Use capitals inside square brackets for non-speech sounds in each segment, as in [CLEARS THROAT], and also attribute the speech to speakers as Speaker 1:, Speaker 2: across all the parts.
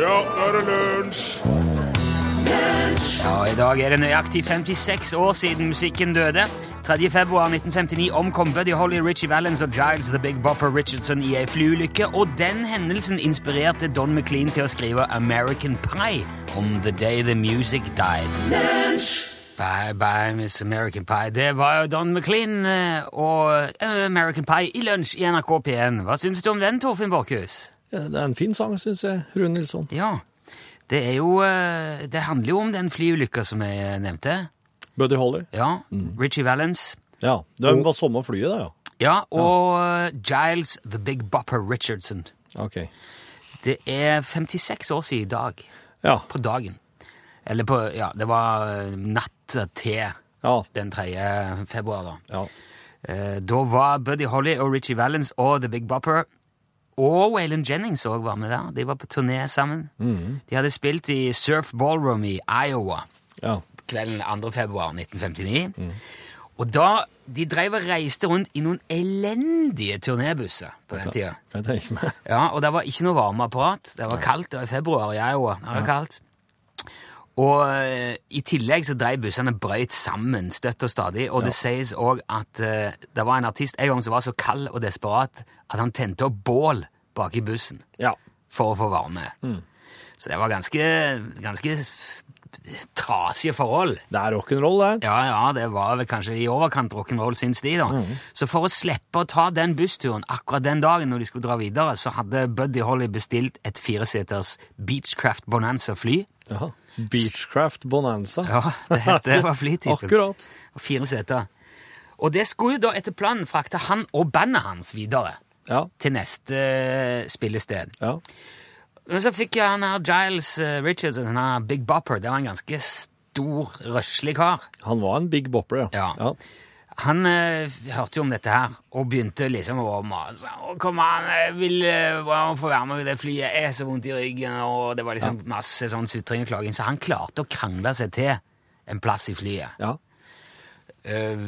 Speaker 1: Ja, nå er det lunsj!
Speaker 2: Ja, I dag er det nøyaktig 56 år siden musikken døde. 3. februar 1959 omkom Buddy Holly, Richie Valens og Giles The Big Bopper Richardson i ei flyulykke, og den hendelsen inspirerte Don McLean til å skrive American Pie om The Day The Music Died. Bye bye, Miss American Pie. Det var jo Don McLean eh, og eh, American Pie i lunsj i NRK P1. Hva syns du om den, Torfinn Borchhus?
Speaker 3: Ja, det er en fin sang, syns jeg, Rune Nilsson.
Speaker 2: Ja, det er jo eh, Det handler jo om den flyulykka som jeg nevnte.
Speaker 3: Buddy Holly.
Speaker 2: Ja, Richie Valens.
Speaker 3: Ja, de var samme flyet, da, ja.
Speaker 2: Ja, og ja. Giles The Big Bopper Richardson.
Speaker 3: Ok.
Speaker 2: Det er 56 år siden i dag.
Speaker 3: Ja.
Speaker 2: På dagen. Eller på Ja, det var natta natt til
Speaker 3: Ja.
Speaker 2: den 3. februar, da.
Speaker 3: ja.
Speaker 2: Eh, Da var Buddy Holly og Richie Valens og The Big Bopper og Waylon Jennings òg var med der. De var på turné sammen. De hadde spilt i Surf Ballroom i Iowa
Speaker 3: ja.
Speaker 2: kvelden 2. februar 1959. Og da De drev og reiste rundt i noen elendige turnébusser på den tida. Ja, og det var ikke noe varmeapparat. Det var kaldt. Det var i februar i Iowa. Det var kaldt. Og eh, i tillegg så dreiv bussene brøyt sammen støtt og stadig, og det sies òg at eh, det var en artist en gang som var så kald og desperat at han tente opp bål bak i bussen
Speaker 3: Ja.
Speaker 2: for å få varme. Så det var ganske, ganske trasige forhold.
Speaker 3: Det er rock'n'roll, det.
Speaker 2: Ja, ja, det var vel kanskje i overkant rock'n'roll, syns de, da. Så for å slippe å ta den bussturen akkurat den dagen når de skulle dra videre, så hadde Buddy Holly bestilt et fireseters Beechcraft Bonanza-fly.
Speaker 3: Ja. Beechcraft Bonanza.
Speaker 2: Ja, det, het- det var [LAUGHS] flytypen.
Speaker 3: Akkurat.
Speaker 2: Fire seter. Og det skulle da etter planen frakte han og bandet hans videre
Speaker 3: Ja.
Speaker 2: til neste eh, spillested.
Speaker 3: Ja.
Speaker 2: Men så fikk jeg han her Giles Richards, en sånn her Big Bopper. Det var en ganske stor, røslig kar.
Speaker 3: Han var en big bopper, ja.
Speaker 2: Ja. Han eh, hørte jo om dette her, og begynte liksom å mase. «Å, Kom an, jeg vil eh, få være med i det flyet. Jeg er så vondt i ryggen, og det var liksom masse sånn sutring og klaging. Så han klarte å krangle seg til en plass i flyet.
Speaker 3: Ja.
Speaker 2: Eh,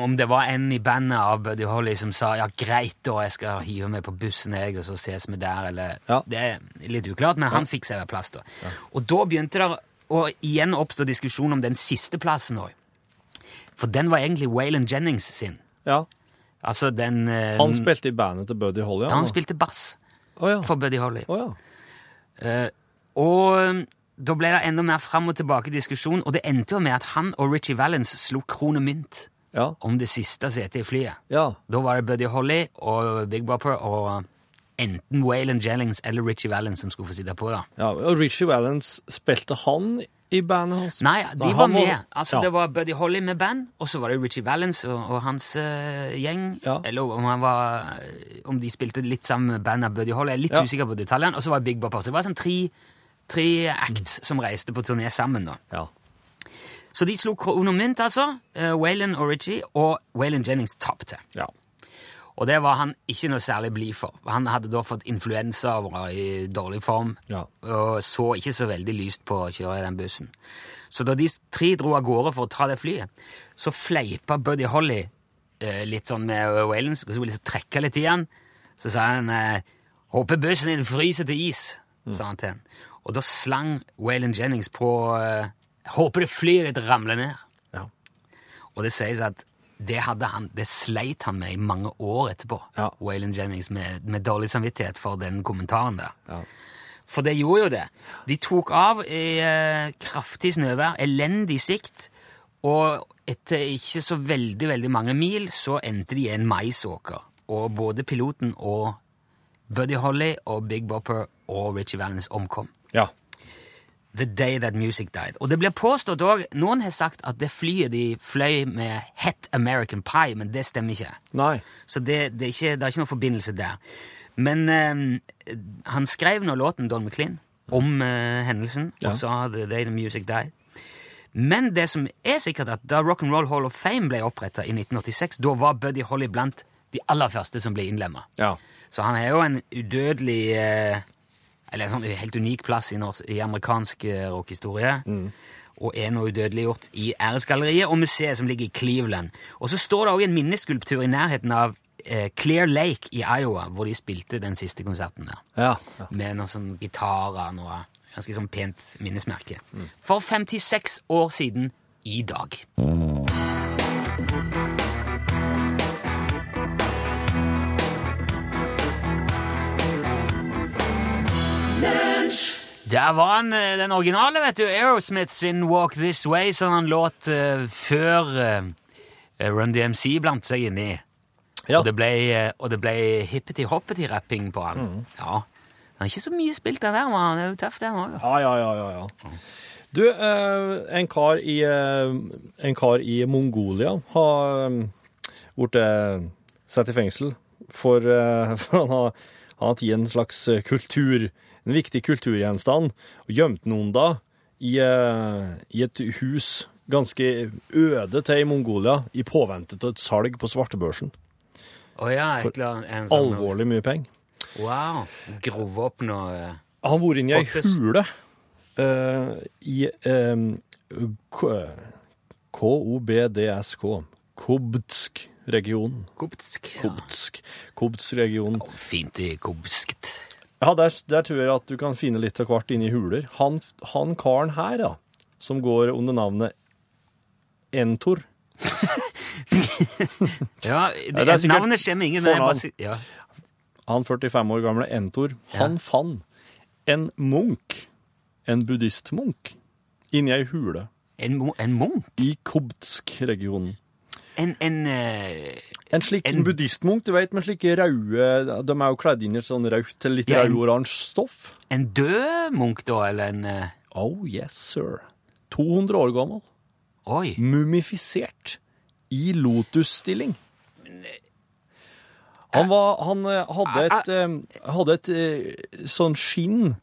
Speaker 2: om det var en i bandet av Buddy Holly som sa ja, greit, da, jeg skal hive meg på bussen, jeg, og så ses vi der, eller
Speaker 3: Ja.
Speaker 2: Det er litt uklart, men han fikk seg plass, da. Og da begynte det å igjen oppstå diskusjon om den siste plassen òg. For den var egentlig Waylon Jennings sin.
Speaker 3: ja.
Speaker 2: Altså den eh,
Speaker 3: Han spilte i bandet til Buddy Holly,
Speaker 2: ja, han spilte bass
Speaker 3: oh, ja.
Speaker 2: for Buddy Holly.
Speaker 3: Oh, ja.
Speaker 2: uh, og da ble det enda mer fram og tilbake diskusjon, og det endte jo med at han og Richie Valens slo kron og mynt
Speaker 3: Ja.
Speaker 2: om det siste setet i flyet.
Speaker 3: Ja.
Speaker 2: Da var det Buddy Holly og Big Bopper og enten Waylon Jellings eller Richie Valens som skulle få sitte på. da.
Speaker 3: ja. Og Richie Valens, spilte han i bandet hans?
Speaker 2: Nei, de var med. Altså,
Speaker 3: ja.
Speaker 2: Det var Buddy Holly med band, og så var det Richie Valens og, og hans uh, gjeng.
Speaker 3: Ja.
Speaker 2: Eller om, han var, om de spilte litt sammen med bandet Buddy Holly. Jeg er litt
Speaker 3: Ja.
Speaker 2: usikker på detaljene. Og så var det Big Bopper. Så det var sånn tre, tre acts som reiste på turné sammen. da.
Speaker 3: Ja.
Speaker 2: Så de slo kroner mynt, altså. Uh, Waylon og Richie, og Waylon Jennings tapte.
Speaker 3: ja.
Speaker 2: Og det var han ikke noe særlig blid for. Han hadde da fått influensa og var i dårlig form,
Speaker 3: Ja.
Speaker 2: og så ikke så veldig lyst på å kjøre i den bussen. Så da de tre dro av gårde for å ta det flyet, så fleipa Buddy Holly eh, litt sånn med Waylon, så ville liksom trekke litt i han. Så sa han eh, 'Håper bussen din fryser til is', sa han til han. Og da slang Waylon Jennings på eh, 'Håper det flyet ditt ramler ned'.
Speaker 3: Ja.
Speaker 2: Og det sies at det, han, det sleit han med i mange år etterpå.
Speaker 3: Ja.
Speaker 2: Waylon Jennings med, med dårlig samvittighet for den kommentaren der.
Speaker 3: Ja.
Speaker 2: For det gjorde jo det. De tok av i eh, kraftig snøvær, elendig sikt, og etter ikke så veldig, veldig mange mil så endte de i en maisåker. Og både piloten og Buddy Holly og Big Bopper og Richie Valens omkom.
Speaker 3: ja.
Speaker 2: The Day That Music Died. Og det blir påstått òg Noen har sagt at det flyet de fløy med het American Pie, men det stemmer ikke.
Speaker 3: Nei.
Speaker 2: Så det, det, er, ikke, det er ikke noen forbindelse der. Men eh, han skrev nå låten Don McLean om eh, hendelsen
Speaker 3: Ja.
Speaker 2: og sa The Day The Music Died. Men det som er sikkert at da Rock'n'Roll Hall of Fame ble oppretta i 1986, da var Buddy Holly blant de aller første som ble innlemma.
Speaker 3: Ja.
Speaker 2: Så han er jo en udødelig eh, Eller en sånn helt unik plass i, norsk, i amerikansk rockehistorie. rockhistorie. Og er nå udødeliggjort i Æresgalleriet og museet som ligger i Cleveland. Og så står det òg en minneskulptur i nærheten av eh, Clear Lake i Iowa, hvor de spilte den siste konserten der.
Speaker 3: Ja. ja.
Speaker 2: Med noen sånn gitarer og noe ganske sånn pent minnesmerke. For 56 år siden i dag. Der var han, eh, den originale, vet du. Aerosmith sin Walk This Way, som han låt uh, før uh, Run DMC blant seg inni.
Speaker 3: Ja.
Speaker 2: Og det ble, uh, ble hippeti-hoppeti-rapping på han. Ja. Han er ikke så mye spilt, den der, men han er jo tøff, den òg.
Speaker 3: Ja, ja, ja, ja, ja. Du, en, kar i, en kar i Mongolia har blitt eh, satt i fengsel for, [LAUGHS] for han har, har tatt en slags kultur, en viktig kulturgjenstand, og gjemte noen da i, eh, i et hus ganske øde til i Mongolia, i påvente av et salg på svartebørsen.
Speaker 2: Oh ja, en sånn
Speaker 3: Alvorlig mye penger.
Speaker 2: Wow. Grov opp noe eh,
Speaker 3: Han bor inne i ei hule uh, i uh, KOBDSK. Kobtsk-regionen.
Speaker 2: Kobtsk, Ja.
Speaker 3: Kobtsk. Kobtsk-regionen.
Speaker 2: Fint i kopskt.
Speaker 3: Ja, der, der tror jeg at du kan finne litt av hvert inni huler. Han, han karen her, ja, som går under navnet Entor. [LAUGHS]
Speaker 2: Ja, det,
Speaker 3: det
Speaker 2: navnet skjemmer ingen.
Speaker 3: fornavn.
Speaker 2: Ja.
Speaker 3: Han 45 år gamle Entor, han fant en munk, en buddhistmunk, inni ei hule
Speaker 2: En, en munk?
Speaker 3: i Kobtsk-regionen.
Speaker 2: En, en eh,
Speaker 3: En slik
Speaker 2: En-
Speaker 3: buddhistmunk, du vet, med slike røde De er jo kledd inn i sånn rødt eller litt
Speaker 2: ja,
Speaker 3: rød-oransje stoff.
Speaker 2: En død munk, da, eller en eh,
Speaker 3: Oh yes, sir. 200 år gammel.
Speaker 2: Oi.
Speaker 3: Mumifisert. I lotusstilling. Han, var, han eh, hadde et, eh, hadde et eh, sånn skinn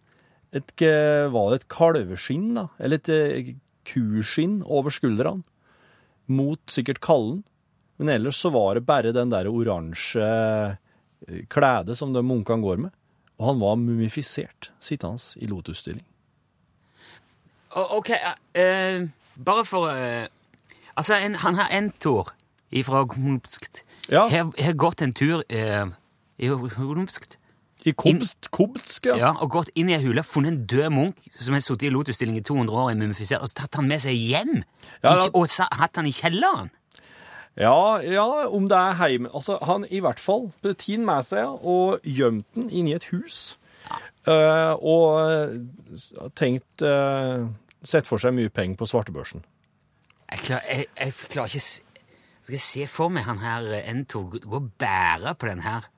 Speaker 3: et, eh, Var det et kalveskinn, da? Eller et eh, kuskinn over skuldrene. Mot sikkert kallen. Men ellers så var det bare den der oransje eh, kledet som de munkene går med. Og han var mumifisert, sittende i lotusstilling.
Speaker 2: Ok, uh, bare for uh, Altså, en, han har Entor fra Kobskt.
Speaker 3: Ja.
Speaker 2: Har har gått en tur uh, i Kobskt.
Speaker 3: I Kobst, Kobsk, ja.
Speaker 2: Ja, og gått inn i ei hule, funnet en død munk som har sittet i lotusstilling i 200 år, er mumifisert, og så tatt han med seg hjem?
Speaker 3: Ja,
Speaker 2: I-
Speaker 3: da-
Speaker 2: og hatt han i kjelleren?
Speaker 3: Ja, ja, om det er heim Altså, han i hvert fall tatt den med seg og gjemt den inni et hus. Eh, og eh, tenkt uh, Sett for seg mye penger på svartebørsen.
Speaker 2: Jeg, klar, jeg, jeg klarer ikke Skal jeg se for meg han her eh, Entor gå gå og bære på den her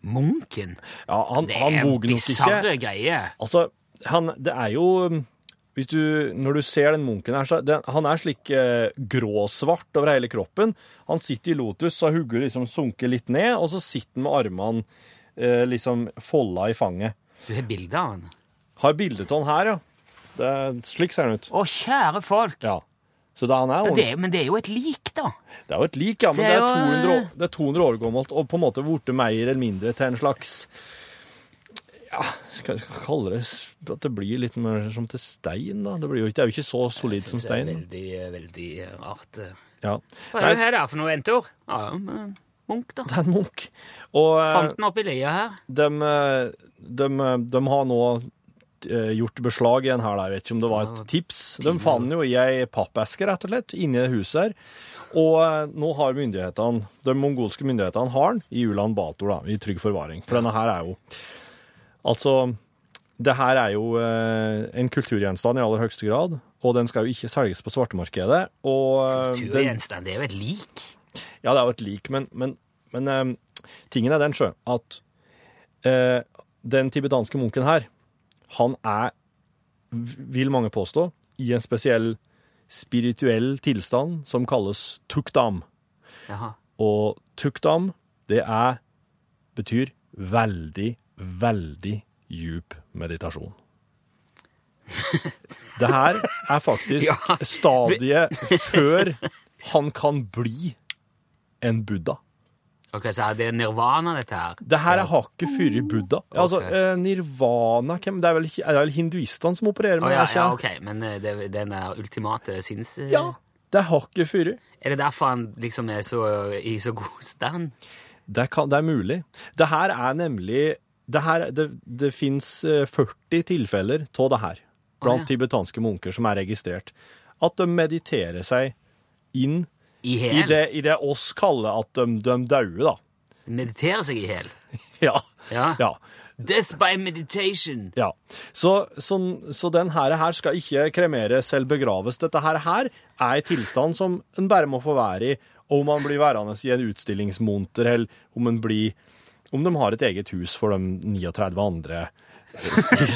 Speaker 2: munken?
Speaker 3: Ja, han,
Speaker 2: Det
Speaker 3: han
Speaker 2: er bisarre greier.
Speaker 3: Altså, han, det er jo hvis du, Når du ser den munken her, så den, han er slik eh, gråsvart over hele kroppen. Han sitter i lotus, så hodet liksom sunker litt ned, og så sitter han med armene eh, liksom folda i fanget.
Speaker 2: Du har bilde av han.
Speaker 3: Har bildet av han her, ja. Det, slik ser han ut.
Speaker 2: Å, kjære folk!
Speaker 3: Ja. Så da han er,
Speaker 2: Ja, det, er- men det er jo et lik, da.
Speaker 3: Det er jo et lik, ja, men
Speaker 2: Det
Speaker 3: det
Speaker 2: er
Speaker 3: er, 200, år-
Speaker 2: eh,
Speaker 3: det er 200 år gammelt, og på en måte blitt mer eller mindre til en slags Ja, skal jeg kalle det at det blir litt mer som til stein, da? Det, blir jo ikke, det er jo ikke så solid som stein.
Speaker 2: Det er veldig, veldig rart. eh.
Speaker 3: Ja.
Speaker 2: Hva er det her da for noe Entor? Ja, men munk, da.
Speaker 3: det er en munk. Og eh,
Speaker 2: Fant den oppi lia her.
Speaker 3: de, eh, de, eh, de har nå eh, gjort beslag i en her, jeg vet ikke om det var et tips. De fant jo i ei pappeske, rett og slett, inni huset her. Og eh, nå har myndighetene, de mongolske myndighetene har den i Ulan Bator, da, i trygg forvaring. For denne her er jo Altså, det her er jo eh, en kulturgjenstand i aller høyeste grad, og den skal jo ikke selges på svartemarkedet. Og kulturgjenstand, den,
Speaker 2: det er jo et lik.
Speaker 3: ja, det er jo et lik, men, men, men eh, tingen er den, sjø, at eh, den tibetanske munken her, han er, vil mange påstå, i en spesiell spirituell tilstand som kalles tukdam.
Speaker 2: Jaha.
Speaker 3: Og tukdam, det er, betyr veldig, veldig djup meditasjon. Det her er faktisk [LAUGHS] stadiet før han kan bli en buddha.
Speaker 2: Ok, så er det nirvana, dette her?
Speaker 3: Det her er hakket før i buddha. Altså,
Speaker 2: Ok.
Speaker 3: eh, nirvana hvem? Det er vel, er vel hinduistene som opererer med oh,
Speaker 2: ja,
Speaker 3: det?
Speaker 2: ja, ok, men eh, det, den er ultimate sinns...
Speaker 3: ja, det er hakket før.
Speaker 2: Er det derfor han liksom er så, i så god stand?
Speaker 3: Det, kan, det er mulig. Det her er nemlig Det, her- det, det fins 40 tilfeller av det her blant
Speaker 2: oh, ja.
Speaker 3: tibetanske munker som er registrert. At de mediterer seg inn
Speaker 2: I
Speaker 3: i det, i det oss kaller at de, de dauer, da.
Speaker 2: Meditere seg i hel? [LAUGHS]
Speaker 3: Ja.
Speaker 2: Ja.
Speaker 3: ja.
Speaker 2: Death by meditation.
Speaker 3: Ja, så, så, så den her, her skal ikke kremeres eller begraves. Dette her, her er en tilstand som en bare må få være i, om man blir værende i en utstillingsmonter, eller om, en blir, om de har et eget hus for de 39 andre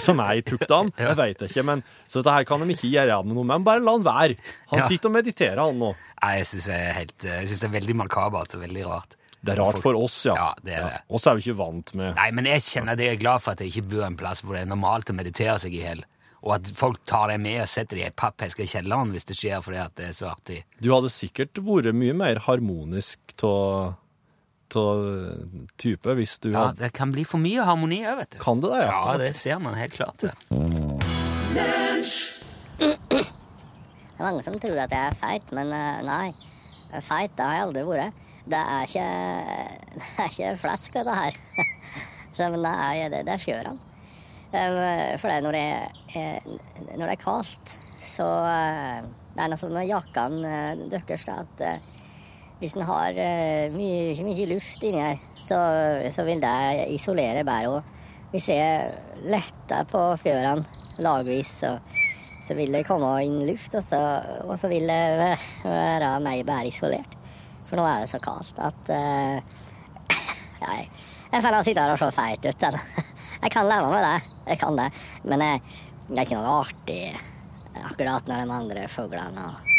Speaker 3: som er i tuktene. Jeg vet ikke, men så dette her kan de ikke gjøre med noe, men bare la han være. Han
Speaker 2: Ja.
Speaker 3: sitter og mediterer, han nå.
Speaker 2: Nei, jeg syns det er veldig makabert og veldig rart.
Speaker 3: Det er rart for oss, ja.
Speaker 2: Ja, det er det.
Speaker 3: Oss er jo ikke vant med
Speaker 2: Nei, men jeg kjenner det jeg er glad for at jeg ikke bor en plass hvor det er normalt å meditere seg i hjel. Og at folk tar det med og setter det i ei pappeske i kjelleren hvis det skjer fordi at det er så artig.
Speaker 3: Du hadde sikkert vært mye mer harmonisk av type hvis du
Speaker 2: Ja,
Speaker 3: hadde
Speaker 2: Det kan bli for mye harmoni òg, vet du.
Speaker 3: Kan det det, ja?
Speaker 2: Ja, det ser man helt klart. det.
Speaker 1: Det er mange som tror at jeg er feit, men eh, nei. Feit det har jeg aldri vært. Det er ikke, [LAUGHS] det er ikke flesk, dette her. [LAUGHS] Så, men det er, det, det er fjørene. For det er når det, er- når det er kaldt, så eh, Det er noe sånn med jakkene eh, deres at eh, hvis en har eh, mye, mye luft inni her, så, så vil det isolere bedre. òg. hvis jeg letter på fjørene lagvis, så, så vil det komme inn luft, og så, og så vil det være mer bedre isolert. For nå er det så kaldt at [COUGHS] uh, jeg, jeg føler jeg sitter her og ser feit ut. altså. [LAUGHS] Jeg kan leve med det, jeg kan det. Men jeg, det er ikke noe artig akkurat når de andre fuglene og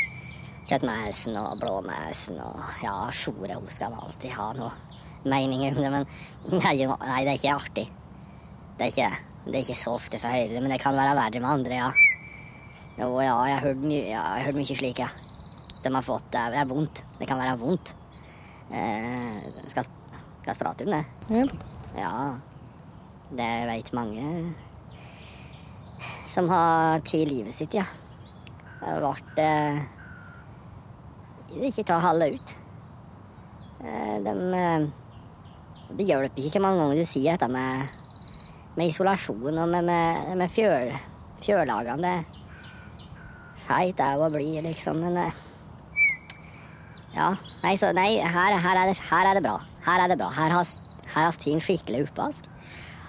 Speaker 1: kjøttmeisen og blåmeisen og ja, sjore hun skal alltid ha noe mening om det, men [LAUGHS] noe- nei, det er ikke artig. Det er ikke, det er ikke så ofte fra Høyre, men det kan være verre med andre, ja. Jo, ja, jeg har hørt mye, ja, hørt mye slik, ja. De har fått det. Det er vondt. Det kan være vondt. Eh, skal, skal prate om det? Ja. Det vet mange som har tatt livet sitt, ja. Det eh, Ikke ta halve ut. Eh, de, eh, det hjelper ikke hvor mange ganger du sier dette med, med isolasjon og med, med, med fjøl, fjørlagene. Det feit er å bli, liksom, men eh, Ja. Nei, så nei, her, her, er det, her er det bra. Her er det bra. Her har, her ting skikkelig oppvask.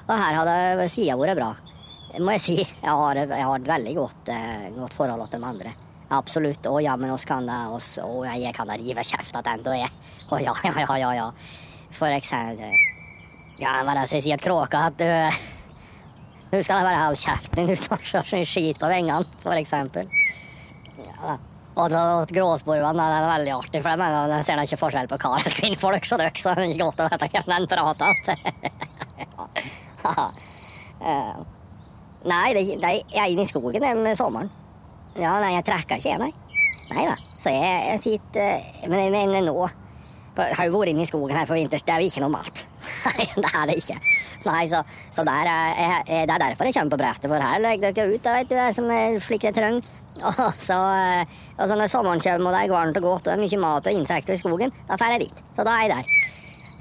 Speaker 1: Og her har sida vært bra. Må jeg si. Jeg har, jeg har et veldig godt, godt forhold til de andre. Absolutt. Å ja, men oss kan det oss, Å jeg kan da rive kjeft attende, og jeg Å ja, ja, ja, ja, ja. For eksempel Ja, hva er det som sier kråka at du Nå skal jeg bare holde kjeften din, [LAUGHS] du tar så mye skit på vengene, for eksempel. Ja. Og så gråsporvene det er veldig artig, for de, mener, de ser ikke forskjell på kar eller kvinnfolk, så det er ikke godt å vite hvem den prater til. [LAUGHS] Eh, Nei, det, er er, er inne i skogen det, med sommeren. Ja, nei, jeg trekker ikke, nei. Nei da. Så jeg, jeg sitter Men jeg mener nå Jeg har jo vært inne i skogen her for vinters, det er jo ikke noe mat. [LAUGHS] Nei, det er det ikke. Nei, så, så er, jeg, det er derfor jeg kommer på brettet, for her legger dere ut, da, vet du, som slik dere trenger. Og så, eh, og så når sommeren kommer og det er varmt og godt og det er mye mat og insekter i skogen, da drar jeg dit. Så da er jeg der.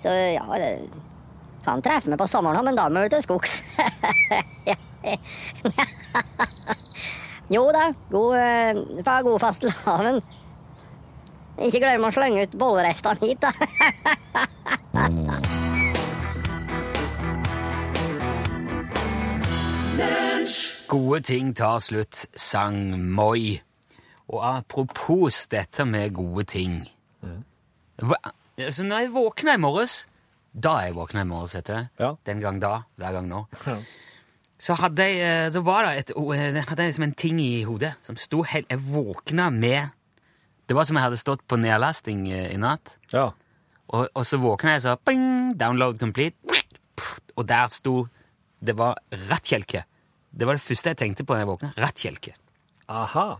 Speaker 1: Så ja, kan treffe meg på sommeren men da må jeg til skogs. [LAUGHS] [LAUGHS] jo da, god, eh, fa- god fastelavn. Ikke glem å slenge ut bollerestene hit, da.
Speaker 2: Gode ting tar slutt, sang Moi. Og apropos dette med gode ting Hva, altså Når jeg våkna i morges Da jeg våkna i morges, heter det.
Speaker 3: Ja.
Speaker 2: Den gang da, hver gang nå. Så hadde jeg, eh, så var det et, eh, hadde jeg liksom en ting i hodet som sto helt Jeg våkna med Det var som jeg hadde stått på nedlasting eh, i natt.
Speaker 3: Ja.
Speaker 2: Og, og så våkna jeg, så bing, download complete. Og der sto Det var rattkjelke. Det var det første jeg tenkte på da jeg våkna. Rattkjelke.
Speaker 3: Aha.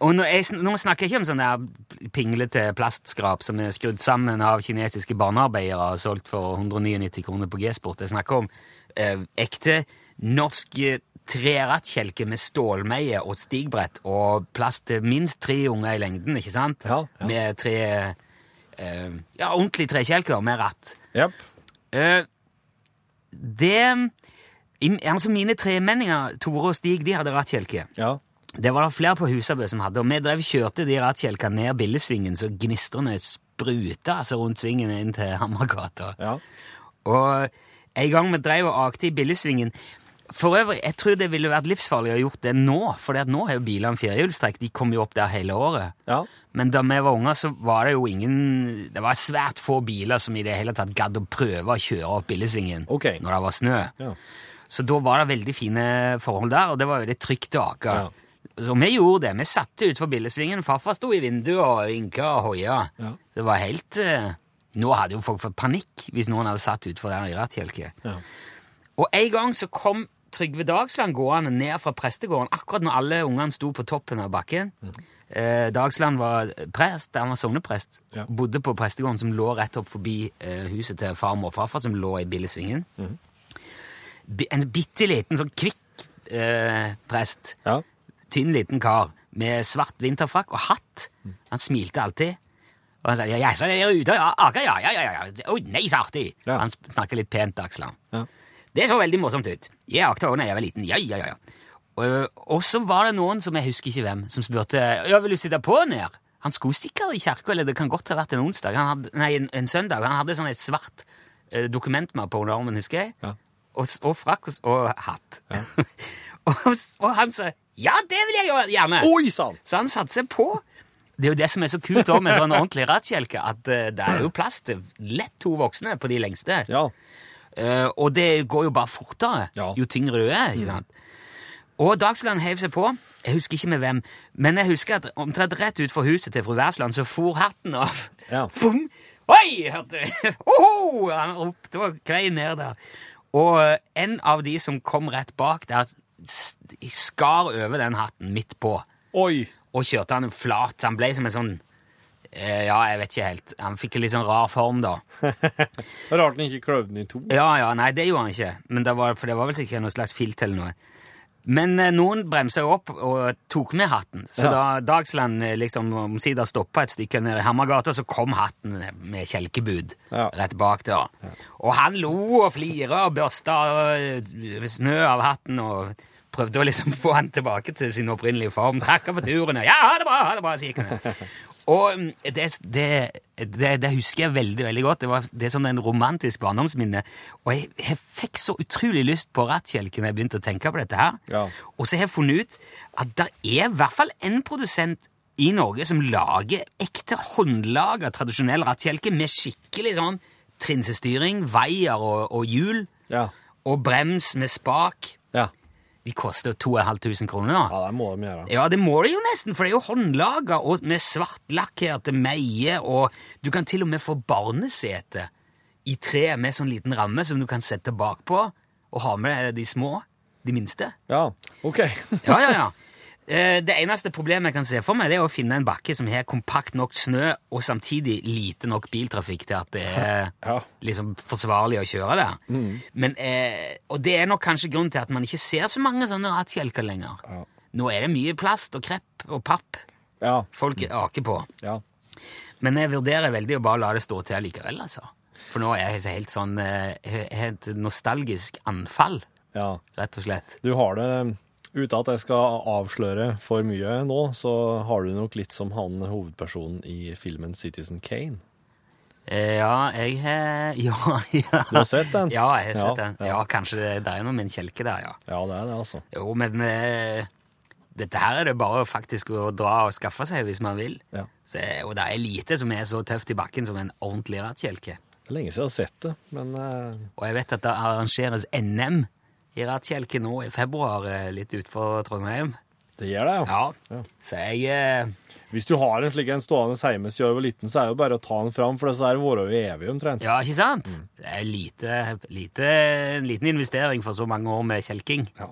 Speaker 2: Og nå, jeg, nå snakker jeg ikke om sånn der pinglete plastskrap som er skrudd sammen av kinesiske barnearbeidere og solgt for 199 kroner på G-sport. Jeg snakker om eh, ekte norsk eh, trerattkjelke med stålmeie og stigbrett og plass til minst tre unger i lengden, ikke sant?
Speaker 3: Ja, ja.
Speaker 2: Med tre eh, ja, ordentlig trekjelker med ratt.
Speaker 3: Yep.
Speaker 2: Eh, det Altså, mine tremenninger, Tore og Stig, de hadde rattkjelke.
Speaker 3: Ja.
Speaker 2: Det var det flere på Husabø som hadde, og vi drev kjørte de rattkjelkene ned Billesvingen, så gnistrene spruta altså rundt svingen inn til Hammergata.
Speaker 3: Ja.
Speaker 2: Og en gang vi drev og akte i Billesvingen For øvrig, jeg tror det ville vært livsfarlig å ha gjort det nå, for nå har jo bilene firehjulstrekk, de kommer jo opp der hele året.
Speaker 3: Ja.
Speaker 2: Men da vi var unger, så var det jo ingen Det var svært få biler som i det hele tatt gadd å prøve å kjøre opp Billesvingen
Speaker 3: okay.
Speaker 2: når det var snø.
Speaker 3: Ja.
Speaker 2: Så da var det veldig fine forhold der, og det var veldig trygt å ake.
Speaker 3: Ja.
Speaker 2: Så vi gjorde det. Vi satte utfor Billesvingen. Farfar sto i vinduet og vinka og hoia.
Speaker 3: Ja.
Speaker 2: Det var helt eh, Nå hadde jo folk fått panikk hvis noen hadde satt utfor der i rattkjelke.
Speaker 3: Ja.
Speaker 2: Og en gang så kom Trygve Dagsland gående ned fra prestegården akkurat når alle ungene sto på toppen av bakken. Eh, Dagsland var prest, han var sogneprest.
Speaker 3: Ja.
Speaker 2: Bodde på prestegården som lå rett opp forbi eh, huset til farmor og farfar, som lå i Billesvingen. Mm. En bitte liten, sånn kvikk eh, prest.
Speaker 3: Ja.
Speaker 2: Tynn liten kar med svart vinterfrakk og hatt. Han smilte alltid. Og han sa 'ja, så er dere ute og aker, ja, ja, ja, ja. Oi, nei, så artig'.
Speaker 3: Ja.
Speaker 2: Han snakker litt pent, Aksland.
Speaker 3: Ja.
Speaker 2: Det så veldig morsomt ut. Jeg akta også da jeg var liten. Ja, ja, ja. ja. Og, og så var det noen som jeg husker ikke hvem, som spurte ja, vil du sitte på ned. Han skulle sikkert i kirka, eller det kan godt ha vært en onsdag. Han hadde, nei, en, en søndag. Han hadde sånn et svart eh, med under armen, husker jeg.
Speaker 3: Ja.
Speaker 2: Og, og frakk og, og hatt. [LAUGHS] og, og han sa ja, det vil jeg gjøre, gjerne.
Speaker 3: Oi!
Speaker 2: Så han satte seg på. Det er jo det som er så kult også med sånn ordentlig rattkjelke, at eh, det er jo plass til lett to voksne på de lengste.
Speaker 3: Ja.
Speaker 2: Uh, og det går jo bare fortere
Speaker 3: Ja.
Speaker 2: jo tyngre du er. ikke sant? Og Dagsland heiv seg på. Jeg husker ikke med hvem, men jeg husker at omtrent rett utenfor huset til fru Wærsland så for hatten av.
Speaker 3: Ja. [LAUGHS]
Speaker 2: Fum! Oi! hørte jeg. [LAUGHS] Oho! Han ropte og kvei ned der. Og eh, en av de som kom rett bak der, skar over den hatten midt på
Speaker 3: Oi!
Speaker 2: Og kjørte han flat. Han ble som en sånn eh, Ja, jeg vet ikke helt. Han fikk en litt sånn rar form, da. [LAUGHS]
Speaker 3: Rart han ikke kløv den i to.
Speaker 2: Ja, ja, nei, det gjorde han ikke. Men det var, for det var vel sikkert noe slags filt eller noe. Men eh, noen bremsa jo opp og tok med hatten. Så
Speaker 3: Ja.
Speaker 2: da Dagsland eh, liksom omsider stoppa et stykke ned i Hammergata, så kom hatten med kjelkebud
Speaker 3: Ja.
Speaker 2: rett bak der. Og han lo og flira og børsta eh, snø av hatten og prøvde å liksom få han tilbake til sin opprinnelige form. Takka for turen. Ja, ha det bra! ha det bra, sier han. Og mm, det, det, det, det husker jeg veldig veldig godt. Det, var, det er sånn en romantisk barndomsminne. Og jeg, jeg fikk så utrolig lyst på rattkjelke når jeg begynte å tenke på dette her.
Speaker 3: Ja.
Speaker 2: Og så har jeg funnet ut at det er i hvert fall en produsent i Norge som lager ekte håndlaga tradisjonell rattkjelke med skikkelig sånn trinsestyring, veier og, og hjul,
Speaker 3: Ja.
Speaker 2: og brems med spak.
Speaker 3: Ja.
Speaker 2: De koster 2500 kroner
Speaker 3: ja, det må de gjøre.
Speaker 2: Ja, det må det jo nesten, for det er jo håndlaga og med svartlakkerte meier, og du kan til og med få barnesete i tre med sånn liten ramme som du kan sette bakpå, og ha med de små, de minste.
Speaker 3: Ja, ok.
Speaker 2: Ja, ja, ja. [LAUGHS] Eh, Det eneste problemet jeg kan se for meg, det er å finne en bakke som har kompakt nok snø, og samtidig lite nok biltrafikk til at det [LAUGHS] er
Speaker 3: Ja.
Speaker 2: liksom forsvarlig å kjøre der. Men, eh, og det er nok kanskje grunnen til at man ikke ser så mange sånne rattkjelker lenger.
Speaker 3: Ja.
Speaker 2: Nå er det mye plast og krepp og papp
Speaker 3: Ja.
Speaker 2: folk aker på.
Speaker 3: Ja.
Speaker 2: Men jeg vurderer veldig å bare la det stå til likevel, altså. For nå er jeg helt sånn eh, et nostalgisk anfall,
Speaker 3: ja.
Speaker 2: rett og slett.
Speaker 3: Du har det Uten at jeg skal avsløre for mye nå, så har du nok litt som han hovedpersonen i filmen Citizen Kane.
Speaker 2: Eh, Ja, jeg har [LAUGHS] ja, ja.
Speaker 3: Du har sett den?
Speaker 2: Ja, jeg har sett
Speaker 3: Ja,
Speaker 2: den.
Speaker 3: ja.
Speaker 2: Kanskje det, det er noe med en kjelke der, ja.
Speaker 3: Ja, det er det, altså.
Speaker 2: Jo, men uh, dette her er det bare faktisk å dra og skaffe seg hvis man vil.
Speaker 3: Ja.
Speaker 2: Så, og det er lite som er så tøft i bakken som en ordentlig rattkjelke.
Speaker 3: Det er lenge siden jeg har sett det, men uh...
Speaker 2: Og jeg vet at det arrangeres NM i rattkjelke nå i februar, eh, litt utenfor Trondheim.
Speaker 3: det gjør det, ja.
Speaker 2: Ja. Så jeg eh,
Speaker 3: Hvis du har en slik en stående hjemme siden du var liten, så er det jo bare å ta den fram, for så er det vært evig omtrent.
Speaker 2: Ja, ikke sant?
Speaker 3: Mm.
Speaker 2: Det er lite, lite, en liten investering for så mange år med kjelking.
Speaker 3: Ja.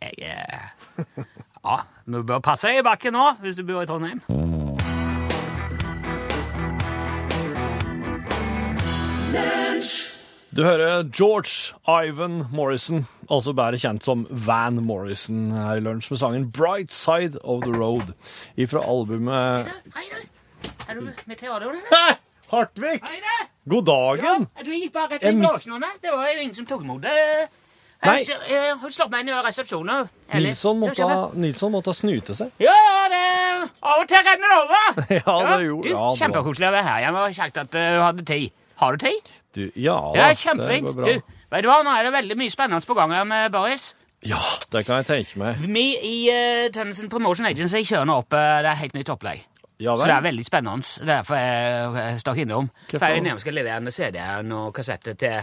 Speaker 2: Jeg eh, Ja, du bør passe deg i bakken nå hvis du bor i Trondheim.
Speaker 3: Du hører George Ivan Morrison, altså bedre kjent som Van Morrison her i lunsj, med sangen Bright Side of the Road ifra albumet.
Speaker 2: Er du
Speaker 3: Hæ? Hartvig! God dagen!
Speaker 2: Ja, du gikk bare rett i
Speaker 3: mis-
Speaker 2: Det var jo ingen som tok imot det.
Speaker 3: Nei.
Speaker 2: Hun slått meg inn i resepsjonen.
Speaker 3: Nilsson måtte, Nilsson måtte snute seg.
Speaker 2: Ja, ja, det Av og til renner det over. [LAUGHS]
Speaker 3: Ja, det gjorde- ja, det
Speaker 2: Kjempekoselig å være her. Jeg var kjekt at uh, du hadde tid. Har du tid?
Speaker 3: Du, ja,
Speaker 2: Ja, kjempefint. Du, vet du hva, nå er det veldig mye spennende på gang her med Boris.
Speaker 3: Ja, det kan jeg tenke meg.
Speaker 2: Vi i uh, Tønnesen Promotion Agency kjører nå opp uh, det er helt nytt opplegg.
Speaker 3: Ja
Speaker 2: Så det er veldig spennende. Det er derfor jeg uh, stakk innom. For jeg skal levere med CD-en og kassetter til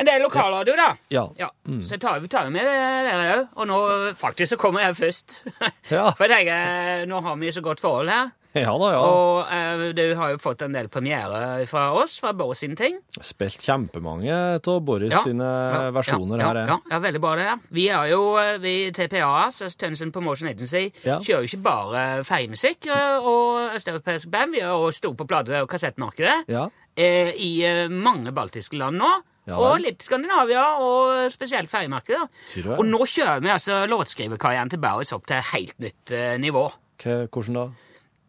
Speaker 2: en del lokalradio, da.
Speaker 3: Ja.
Speaker 2: Så jeg tar, vi tar med dere òg. Og nå faktisk så kommer jeg først.
Speaker 3: Ja. [LAUGHS]
Speaker 2: For jeg tenker, nå har vi så godt forhold her. [LAUGHS]
Speaker 3: Ja da, ja.
Speaker 2: Og eh, du har jo fått en del premiere fra oss, fra Boris sine ting.
Speaker 3: Spilt kjempemange av Boris sine
Speaker 2: Ja,
Speaker 3: versjoner
Speaker 2: ja,
Speaker 3: her.
Speaker 2: Ja,
Speaker 3: Ja,
Speaker 2: ja, veldig bra det. Vi er jo, eh, vi TPA, Tønnesen Promotion Agency,
Speaker 3: Ja.
Speaker 2: kjører jo ikke bare feiemusikk eh, og østeuropeisk band. Vi er jo store på plate- og kassettmarkedet
Speaker 3: ja.
Speaker 2: eh, i eh, mange baltiske land nå.
Speaker 3: Ja
Speaker 2: og litt Skandinavia, og spesielt feriemarkedet.
Speaker 3: Sier?
Speaker 2: Og nå kjører vi altså låtskriverkarrieren til Boris opp til helt nytt eh, nivå.
Speaker 3: K Hvordan da?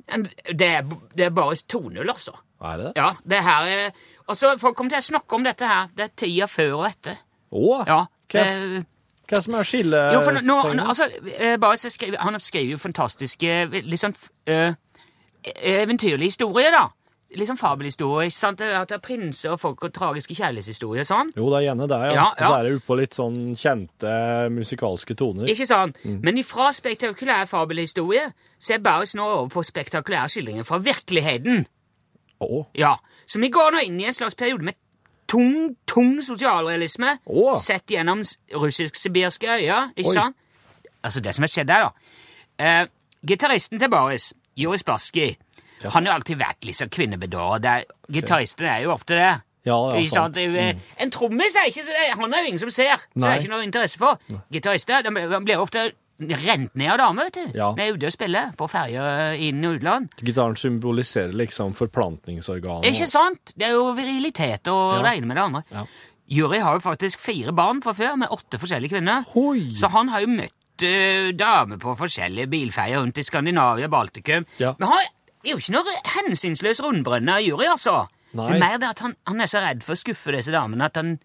Speaker 2: Det er, det er bare 2-0, altså.
Speaker 3: Er det det?
Speaker 2: Ja, det her er Og så Folk kommer til å snakke om dette her. Det er tida før og etter.
Speaker 3: Åh,
Speaker 2: Ja,
Speaker 3: Hva,
Speaker 2: det,
Speaker 3: hva som er skille...
Speaker 2: jo, for nå,
Speaker 3: tegnet?
Speaker 2: altså, eh, Boris skriver, han skriver jo fantastiske, litt sånn eh, eventyrlige historier, da. Litt sånn fabelhistorier. ikke sant? At det er prinser og folk og tragiske kjærlighetshistorier og sånn.
Speaker 3: Jo, det er gjerne det, ja.
Speaker 2: Ja,
Speaker 3: Og så er det oppå litt sånn kjente musikalske toner.
Speaker 2: Ikke sant? Men ifra spektakulær fabelhistorie så er Boris nå over på spektakulære skildringer fra virkeligheten.
Speaker 3: Oh.
Speaker 2: Ja, Så vi går nå inn i en slags periode med tung, tung sosialrealisme
Speaker 3: Åh.
Speaker 2: sett gjennom russisk-sibirske øyer. Ikke
Speaker 3: Oi.
Speaker 2: sant? Altså, det som har skjedd her, da. Eh, gitaristen til Baris, Joris Baski, han har alltid vært litt sånn Gitaristene er- jo ofte det.
Speaker 3: Ja, ja,
Speaker 2: sant? jo, eh, En trommis er ikke Han er jo ingen som ser, så det er ikke noe interesse for. Gitarister de blir- de ofte rent ned av damer, vet du.
Speaker 3: Ja.
Speaker 2: Når er ute og spiller på ferjer inn- og utland.
Speaker 3: Gitaren symboliserer liksom forplantningsorganet.
Speaker 2: Ikke sant? Det er jo virilitet og
Speaker 3: Ja.
Speaker 2: det ene med det andre.
Speaker 3: Ja.
Speaker 2: Juri har jo faktisk fire barn fra før, med åtte forskjellige kvinner.
Speaker 3: Hoi!
Speaker 2: Så han har jo møtt uh, damer på forskjellige bilfeier rundt i Skandinavia og Baltikum.
Speaker 3: Ja.
Speaker 2: Men han er jo ikke noe hensynsløs rundbrønne jury, altså.
Speaker 3: Nei.
Speaker 2: Det er mer det at han, han er så redd for å skuffe disse damene at han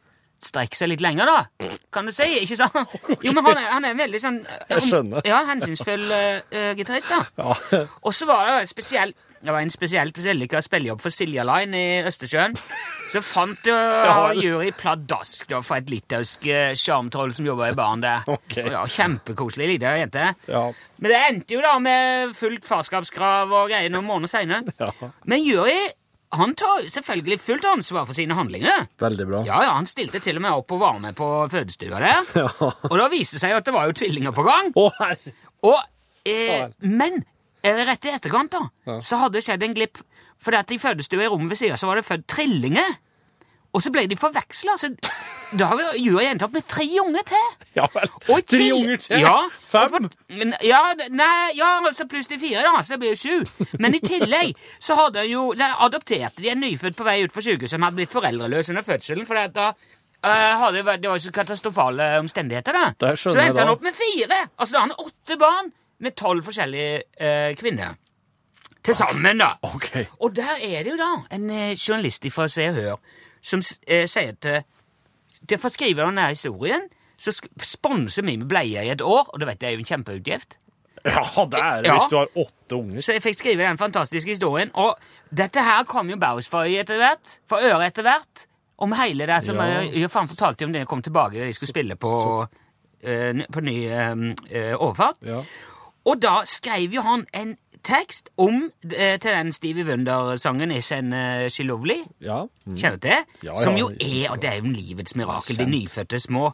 Speaker 2: strekker seg litt lenger, da. Kan du si, ikke sant? [LAUGHS] Jo, men han er, han er en veldig sånn
Speaker 3: Jeg skjønner.
Speaker 2: Ja, hensynsfull uh, gitarist, da.
Speaker 3: Ja. [LAUGHS]
Speaker 2: Og så var det et spesielt Det var en spesielt vellykka spillejobb for Silja Line i Østersjøen. Så fant jo [LAUGHS]
Speaker 3: Ja,
Speaker 2: jury pladask da, for et litauisk eh, sjarmtroll som jobba i baren der. Okay. Ja, Kjempekoselig lita jente.
Speaker 3: Ja.
Speaker 2: Men det endte jo da med fullt farskapskrav og greier noen måneder seinere.
Speaker 3: Ja.
Speaker 2: Men jury han tar jo selvfølgelig fullt ansvar for sine handlinger.
Speaker 3: Veldig bra.
Speaker 2: Ja, ja, Han stilte til og med opp og var med på fødestua der. [LAUGHS]
Speaker 3: Ja.
Speaker 2: Og da viste det seg at det var jo tvillinger på gang.
Speaker 3: Herre.
Speaker 2: Og, eh, men eh, rett i etterkant da,
Speaker 3: Ja.
Speaker 2: så hadde det skjedd en glipp. For i fødestua i rommet ved så var det født trillinger. Og så ble de forveksla. Da har vi jo endt opp med tre unger til.
Speaker 3: Ja vel. Tre
Speaker 2: til-
Speaker 3: unger til?
Speaker 2: Ja.
Speaker 3: Fem?
Speaker 2: På- Ja, nei, ja, altså pluss de fire, da, så det blir jo sju. Men i tillegg så hadde han jo adopterte de en nyfødt på vei ut fra sykehuset som hadde blitt foreldreløs under fødselen. For da eh, hadde det, det var jo så katastrofale omstendigheter. da. Så
Speaker 3: jeg
Speaker 2: endte han opp med fire. Altså da har han åtte barn med tolv forskjellige eh, kvinner. Til sammen, da.
Speaker 3: Okay.
Speaker 2: Og der er det jo da en eh, journalist fra Se og Hør som sier eh, Derfor skriver skrive denne historien, så sponser vi med bleier i et år, og det vet jeg er jo en kjempeutgift.
Speaker 3: Ja, det er det
Speaker 2: Ja.
Speaker 3: hvis du har åtte unger.
Speaker 2: Så jeg fikk skrive den fantastiske historien. Og dette her kom jo Baus for øye etter hvert, for øre etter hvert, om hele det som
Speaker 3: Ja.
Speaker 2: jeg, faen fortalte om det jeg kom tilbake da de skulle spille på, uh, på ny uh, overfart.
Speaker 3: Ja.
Speaker 2: Og da skrev jo han en tekst om eh, til den Stevie Wonder-sangen 'Isn't uh, She Lovely'.
Speaker 3: Ja. Mm.
Speaker 2: Kjenner du til?
Speaker 3: Ja,
Speaker 2: Som jo er, og det er jo livets mirakel, de nyfødte små.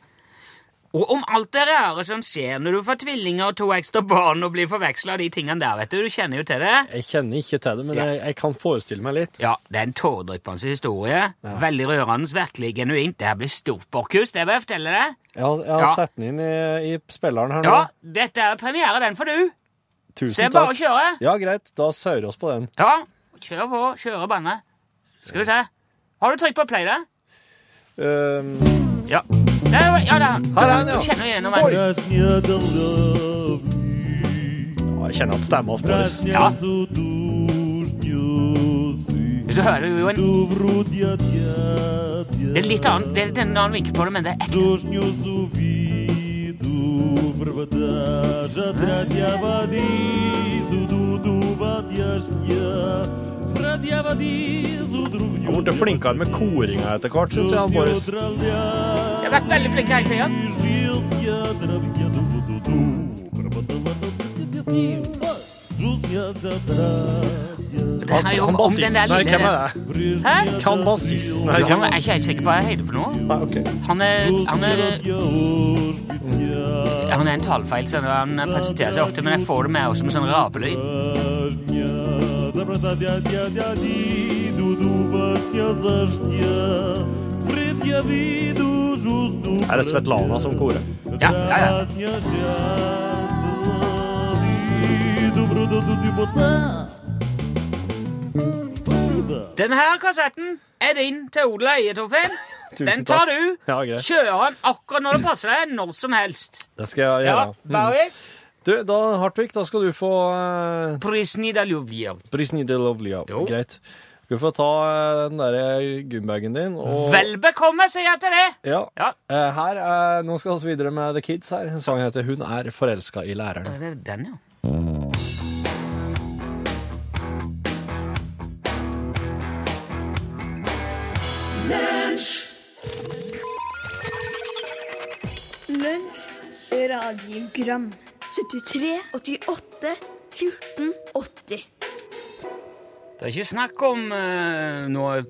Speaker 2: Og om alt det rare som skjer når du får tvillinger og to ekstra barn og blir forveksla, de tingene der, vet du. Du kjenner jo til det.
Speaker 3: Jeg kjenner ikke til det, men
Speaker 2: Ja.
Speaker 3: jeg, jeg kan forestille meg litt.
Speaker 2: Ja, det er en tåredryppende historie. Veldig rørende, virkelig genuint. Det her blir stort, borkhus, det vil jeg fortelle deg.
Speaker 3: Jeg har, jeg har
Speaker 2: Ja.
Speaker 3: sett den inn i, i spilleren her nå.
Speaker 2: Ja, dette er premiere, den får du.
Speaker 3: Tusen
Speaker 2: takk. Så jeg
Speaker 3: bare
Speaker 2: kjører?
Speaker 3: Ja, greit. Da saurer oss på den.
Speaker 2: Ja, kjør på. Kjøre banne. Skal vi se. Har du trykk på play, da?
Speaker 3: Um...
Speaker 2: Ehm. Ja. Der, ja, der.
Speaker 3: Her er han, ja.
Speaker 2: Du kjenner
Speaker 4: igjennom
Speaker 3: den. Jeg kjenner at stemma spores.
Speaker 2: Ja.
Speaker 4: Hvis
Speaker 2: du hører jo en Det er litt annen, det er en annen vinkel på det, men det er ekte
Speaker 4: vârvădeaj Atradeava de
Speaker 3: Han ble flinkere med koringa etter hvert, syns jeg. han Boris.
Speaker 2: Jeg har vært veldig flink i tida. Det er jo om, den der
Speaker 3: lille Hvem er det?
Speaker 2: Hæ?
Speaker 3: Kan bassisten? Jeg
Speaker 2: er ikke helt sikker på hva jeg heter for noe.
Speaker 3: Nei, ok.
Speaker 2: Han er, han er Han er en talefeil, så han presenterer seg ofte, men jeg får det med også med sånn rapelyd.
Speaker 3: Er det Svetlana som korer?
Speaker 2: Ja. ja, ja. Denne kassetten er din til odel og eie, Torfinn. [LAUGHS] Den tar du.
Speaker 3: Ja.
Speaker 2: Kjører den akkurat når det passer deg, når som helst.
Speaker 3: Det skal jeg
Speaker 2: Ja,
Speaker 3: gjøre. Mm. Du, da, Hartvig, da skal du få uh,
Speaker 2: Prisnida Ljubljov.
Speaker 3: Prisnide Lovely. Ja.
Speaker 2: Jo.
Speaker 3: Greit. Du får ta uh, den der gymbagen din og
Speaker 2: Vel bekomme, sier jeg til det.
Speaker 3: Ja.
Speaker 2: Ja.
Speaker 3: Uh, her, uh, nå skal vi videre med The Kids her. Sangen heter 'Hun er forelska i læreren'.
Speaker 2: Det Er den, ja?
Speaker 5: Radiogram 73, 88, 14, 80
Speaker 2: Det er ikke snakk om uh, noe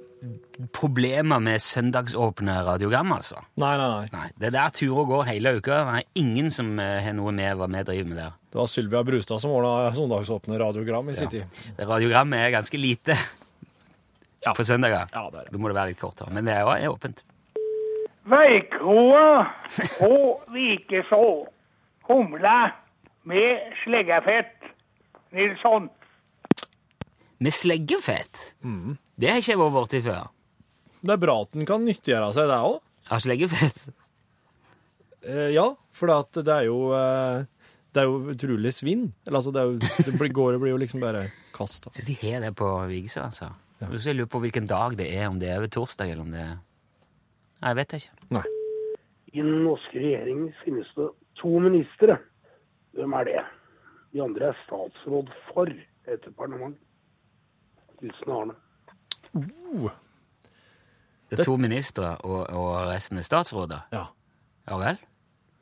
Speaker 2: problemer med søndagsåpne radiogram, altså.
Speaker 3: Nei, nei, nei.
Speaker 2: Nei, Det er der turer går hele uka. Det er ingen som eh, har noe med hva vi driver med der.
Speaker 3: Det var Sylvia Brustad som ordna søndagsåpne radiogram i sin tid.
Speaker 2: Radiogram er ganske lite på søndager.
Speaker 3: Ja, det er det.
Speaker 2: Da må det være litt kortere. Men det er, jo- er åpent.
Speaker 6: Veikroa [LAUGHS] på Vikeså. Humle med sleggefett. Nilsson.
Speaker 2: Med sleggefett?
Speaker 3: Mm.
Speaker 2: Det har ikke jeg vært borti før.
Speaker 3: Det er bra at den kan nyttiggjøre seg det òg.
Speaker 2: Av sleggefett?
Speaker 3: Eh, ja, for at det er jo eh, Det er jo utrolig svinn. Eller altså, det, er jo, det blir, går, og blir jo liksom bare kasta.
Speaker 2: De har det på Vigsø, altså. Så jeg lurer på hvilken dag det er, om det er over torsdag, eller om det er jeg vet ikke.
Speaker 3: Nei.
Speaker 7: I den norske regjering finnes det to ministre. Hvem er det? De andre er statsråd for et departement. Hilsen Arne.
Speaker 2: Det er to ministre, og, og resten er statsråder.
Speaker 3: Ja.
Speaker 2: Ja vel?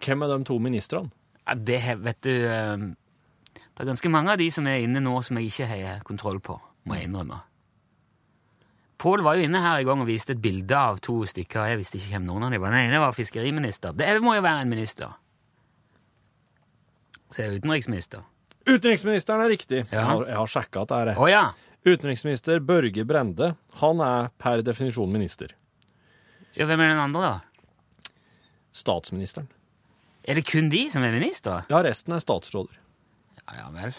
Speaker 3: Hvem er de to ministrene?
Speaker 2: Ja, det vet du eh, Det er ganske mange av de som er inne nå, som jeg ikke har kontroll på, må jeg innrømme. Pål var jo inne her i gang og viste et bilde av to stykker. Jeg visste ikke hvem noen av dem var. Den ene var fiskeriminister. Det må jo være en minister. Så er jeg utenriksminister.
Speaker 3: Utenriksministeren er riktig.
Speaker 2: Ja.
Speaker 3: Jeg har, jeg har sjekka at det er det.
Speaker 2: Oh, ja!
Speaker 3: Utenriksminister Børge Brende, han er per definisjon minister.
Speaker 2: ja! Hvem er den andre, da?
Speaker 3: Statsministeren.
Speaker 2: Er det kun de som er ministre?
Speaker 3: Ja, resten er statsråder.
Speaker 2: Ja, ja vel.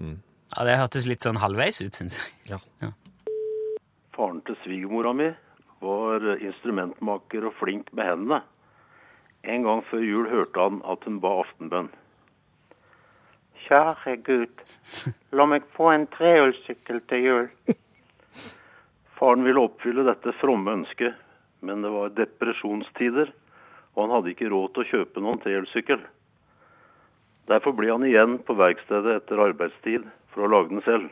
Speaker 2: Ja, Det hørtes litt sånn halvveis ut, syns jeg.
Speaker 3: Ja. Ja.
Speaker 8: Faren til svigermora mi var instrumentmaker og flink med hendene. En gang før jul hørte han at hun ba aftenbønn.
Speaker 6: Kjære Gud, la meg få en trehjulssykkel til jul.
Speaker 8: Faren ville oppfylle dette fromme ønsket, men det var depresjonstider, og han hadde ikke råd til å kjøpe noen trehjulssykkel. Derfor ble han igjen på verkstedet etter arbeidstid for å lage den selv.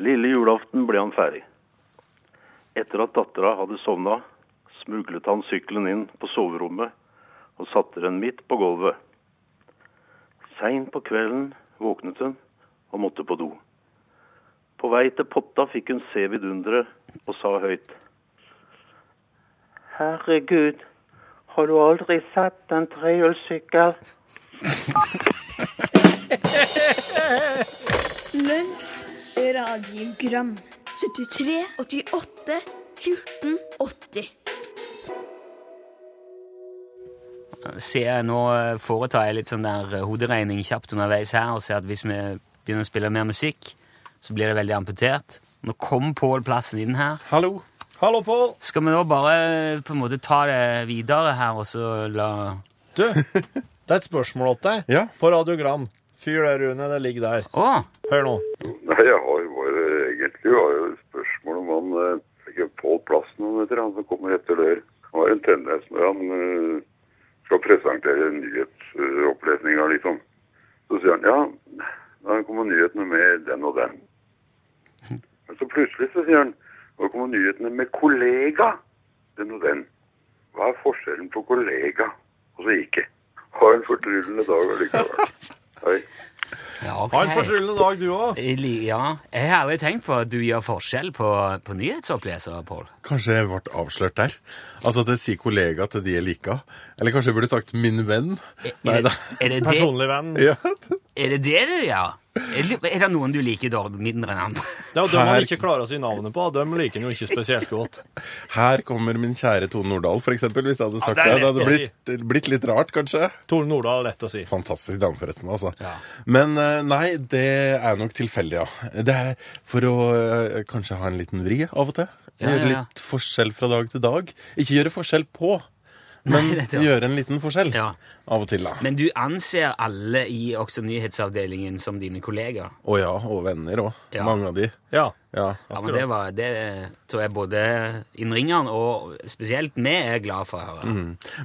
Speaker 8: Lille julaften ble han ferdig. Etter at dattera hadde sovna, smuglet han sykkelen inn på soverommet og satte den midt på gulvet. Seint på kvelden våknet hun og måtte på do. På vei til potta fikk hun se vidunderet og sa høyt.
Speaker 6: Herregud, har du aldri sett en trehjulssykkel?
Speaker 5: Lunsj, radiogram 73, 88, 14, 80
Speaker 2: ser jeg nå eh, foretar jeg litt sånn der eh, hoderegning kjapt underveis her og ser at hvis vi begynner å spille mer musikk, så blir det veldig amputert. Nå kom Pål plassen inn her.
Speaker 3: Hallo. Hallo, Pål.
Speaker 2: Skal vi nå bare eh, på en måte ta det videre her, og så la
Speaker 3: Du, det er et spørsmål til deg
Speaker 9: Ja.
Speaker 3: på radiogram. Fyr det, Rune. Det ligger der.
Speaker 2: Å!
Speaker 3: Hør nå.
Speaker 9: Nei, jeg har jo bare egentlig har fikk jo plass Plassen vet dere, han som kommer etter dere. Han har en tendens når han eh, skal presentere nyhetsopplesninga, liksom. Så sier han ja, da kommer nyhetene med den og den. Men så plutselig så sier han nå kommer nyhetene med kollega, den og den. Hva er forskjellen på kollega og så ikke? Ha en fortryllende dag allikevel. Hei.
Speaker 2: Ja, okay.
Speaker 3: Ha en fortryllende dag, du òg.
Speaker 2: Ja, jeg har aldri tenkt på at du gjør forskjell på, på nyhetsoppleser, Pål.
Speaker 10: Kanskje jeg ble avslørt der? Altså at jeg sier kollega til de jeg liker? Eller kanskje jeg burde sagt min venn? Nei da.
Speaker 2: Er det det,
Speaker 3: Personlig venn. [LAUGHS]
Speaker 10: Ja.
Speaker 2: er det det du gjør? Er det- er det noen du liker dårlig mindre enn andre?
Speaker 3: Det er dem han ikke klarer å si navnet på. dem liker han jo ikke spesielt godt. [LAUGHS]
Speaker 10: Her kommer min kjære Tone Nordahl, for eksempel. Hvis jeg hadde sagt
Speaker 3: det
Speaker 10: det.
Speaker 3: er
Speaker 10: Det hadde
Speaker 3: blitt, si.
Speaker 10: blitt, blitt litt rart, kanskje.
Speaker 3: Tone Nordahl, lett å si.
Speaker 10: Fantastisk dame, forresten. altså.
Speaker 2: Ja.
Speaker 10: Men eh, nei, det er nok tilfeldig, ja. Det er for å eh, kanskje ha en liten vri av og til. Gjøre litt forskjell fra dag til dag. Ikke gjøre forskjell på, men
Speaker 2: Nei, det
Speaker 10: gjøre en liten forskjell
Speaker 2: Ja.
Speaker 10: av og til, da.
Speaker 2: Men du anser alle i også nyhetsavdelingen som dine kollegaer?
Speaker 10: Å ja, og venner òg.
Speaker 2: Ja.
Speaker 10: Mange av de.
Speaker 3: Ja.
Speaker 10: Ja.
Speaker 2: Ja, men det, var, det tror jeg både innringeren og spesielt vi er glad for å høre.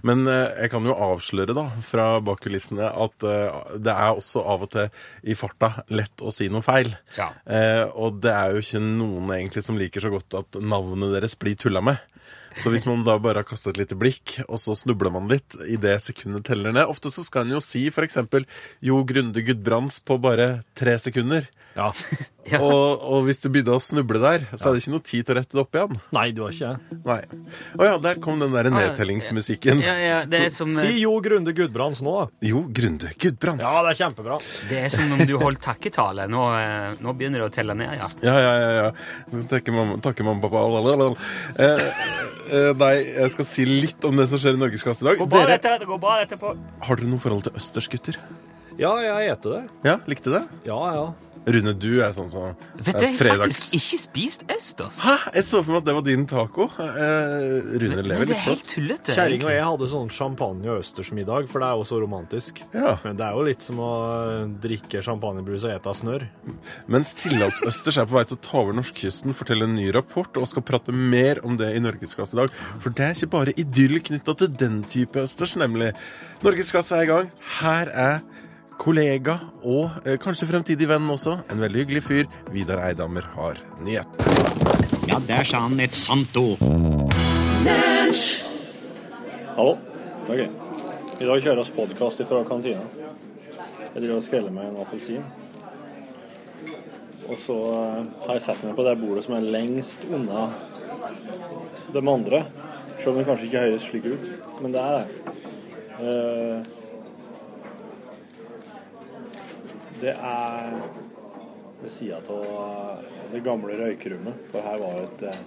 Speaker 10: Men eh, jeg kan jo avsløre da, fra bak kulissene at eh, det er også av og til i farta lett å si noe feil.
Speaker 2: Ja.
Speaker 10: Eh, og det er jo ikke noen egentlig som liker så godt at navnet deres blir tulla med. Så hvis man da bare har kastet et lite blikk, og så snubler man litt i det sekundet teller ned Ofte så skal en jo si eksempel Jo Grunde Gudbrands på bare tre sekunder.
Speaker 3: ja.
Speaker 2: Ja.
Speaker 10: Og, og hvis du begynte å snuble der, så er det ikke noe tid til å rette det opp igjen.
Speaker 3: Nei, du har ikke det.
Speaker 10: Nei. Å ja, der kom den der nedtellingsmusikken.
Speaker 2: Ja, ja, det er som,
Speaker 3: Si Jo Grunde Gudbrands nå, da.
Speaker 10: Jo, Grunde Gudbrands.
Speaker 3: Ja, det er kjempebra.
Speaker 2: det er som om du holdt takketale. Nå, eh, nå begynner det å telle ned, ja.
Speaker 10: Ja, ja, ja. ja. Takke mamma, og pappa. Lalalala. Eh, eh, nei, jeg skal si litt om det som skjer i Norgesklasse i dag.
Speaker 2: Går bra,
Speaker 10: Dere,
Speaker 2: dette, det går bra etterpå.
Speaker 10: har dere noe forhold til østers, gutter?
Speaker 3: Ja, jeg eter det.
Speaker 10: Ja, likte det?
Speaker 3: Ja, ja.
Speaker 10: Rune, du er sånn som
Speaker 2: Vet du, jeg har
Speaker 10: fredags...
Speaker 2: faktisk ikke spist østers.
Speaker 10: Hæ? Jeg så for meg at det var din taco. Eh, Rune
Speaker 2: Men
Speaker 10: lever
Speaker 2: det er
Speaker 10: litt
Speaker 2: helt
Speaker 10: flott.
Speaker 2: tullete.
Speaker 3: Kjerring og jeg hadde sånn champagne- og østersmiddag, for det er jo så romantisk.
Speaker 10: Ja.
Speaker 3: Men det er jo litt som å drikke champagnebrus og ete snørr.
Speaker 10: Mens stillehavsøsters er på vei til å ta over norskekysten, fortelle en ny rapport og skal prate mer om det i Norgesklasse i dag. For det er ikke bare idyll knytta til den type østers, nemlig. Norgesklasse er i gang. Her er kollega og eh, kanskje fremtidig venn også, en veldig hyggelig fyr. Vidar Eidhammer har nyhet.
Speaker 11: Ja, der sa han et sant ord.
Speaker 3: Hallo? Ok. I dag kjøres podkast fra kantina. Jeg driver og skreller meg en appelsin. Og så eh, har jeg satt meg på det bordet som er lengst unna de andre. Selv om det kanskje ikke høres slik ut, men det er det. Eh, det er ved sida av det gamle røykerommet. For her var et eh,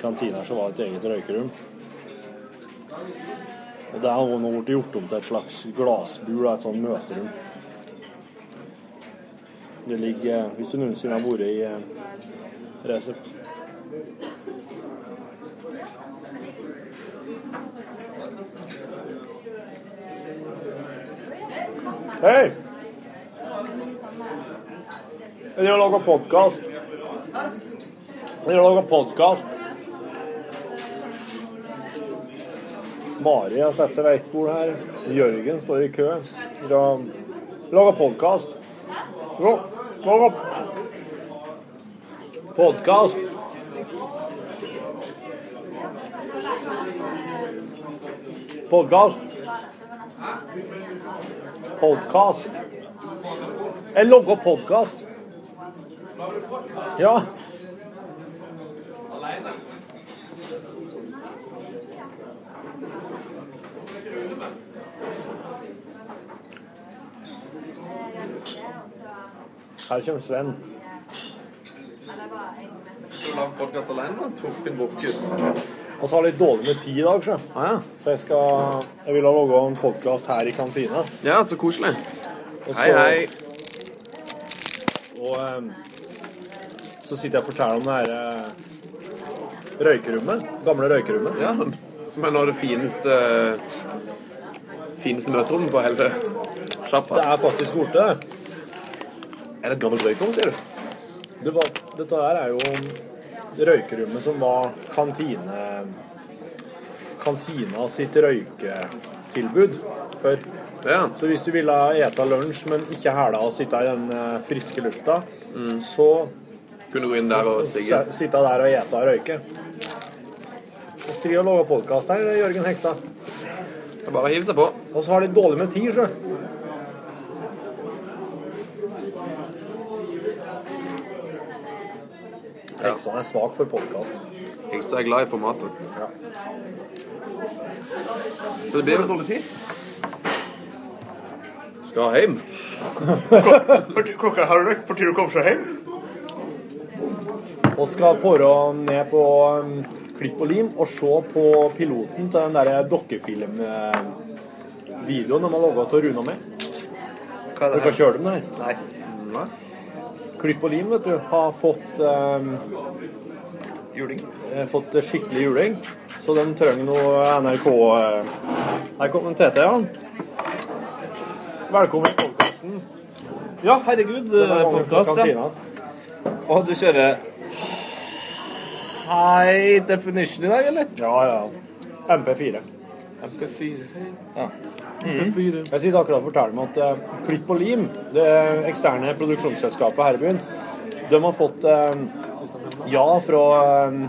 Speaker 3: kantina så var et eget røykerom. Og det har nå blitt gjort om til et slags glassbur, et sånt møterom. Det ligger Hvis du noensinne har vært i eh, Resep Hei! Jeg driver og lager podkast. Jeg driver og lager podkast. Mari har satt seg ved ett bord her. Jørgen står i kø. Skal lage podkast. Lage podkast. Podkast. Podkast. Jeg lager podkast. Ja. Her kommer Sven.
Speaker 12: Du lager podkast alene? Torfinn Borchhus.
Speaker 3: så har litt dårlig med tid i dag, så. så jeg skal Jeg vil ha lage en podkast her i kantina.
Speaker 12: Ja, så koselig.
Speaker 3: Også,
Speaker 12: Hei, hei.
Speaker 3: Og em, så sitter jeg og forteller om det her eh, røykerommet. Gamle røykerommet.
Speaker 12: Ja, som er noe av det fineste fineste møterommet på hele sjappa.
Speaker 3: Det er faktisk borte.
Speaker 12: Er det et gammelt røykerom, sier du?
Speaker 3: Det var, dette her er jo røykerommet som var kantine Kantina sitt røyketilbud før. Så hvis du ville ete lunsj, men ikke hæla og sitte i den eh, friske lufta, så
Speaker 12: Kunne gå inn der og sigge.
Speaker 3: sitte der og ete og røyke. Stri driver og lager podkast her, Jørgen Hekstad.
Speaker 12: Det er bare å hive seg på.
Speaker 3: Og så har de dårlig med tid, sjø. Hekstad er svak for podkast.
Speaker 12: Hekstad er glad i formatet. Så det blir vel dårlig tid. Skal hjem.
Speaker 13: Klokka halv ett. På tide å komme seg hjem.
Speaker 3: Og skal dra ned på um, Klipp og lim og se på piloten til den der dokkefilmvideoen de har laga av Runa med.
Speaker 13: Hva er det
Speaker 3: Dere
Speaker 13: her?
Speaker 3: kjørt dem der?
Speaker 13: Nei.
Speaker 3: Klipp og lim vet du, har fått um,
Speaker 13: Juling.
Speaker 3: eh, Fått skikkelig juling. Så de trenger noe NRK eh, Her kom TT, ja. Velkommen til podkasten.
Speaker 14: Ja, herregud, podkast, ja. Og du kjører high definition i dag, eller?
Speaker 3: Ja, ja. MP4.
Speaker 12: MP4.
Speaker 14: Ja.
Speaker 3: Jeg sitter akkurat og forteller meg at uh, Klipp og Lim, det eksterne produksjonsselskapet her i byen, de har fått eh, ja fra uh,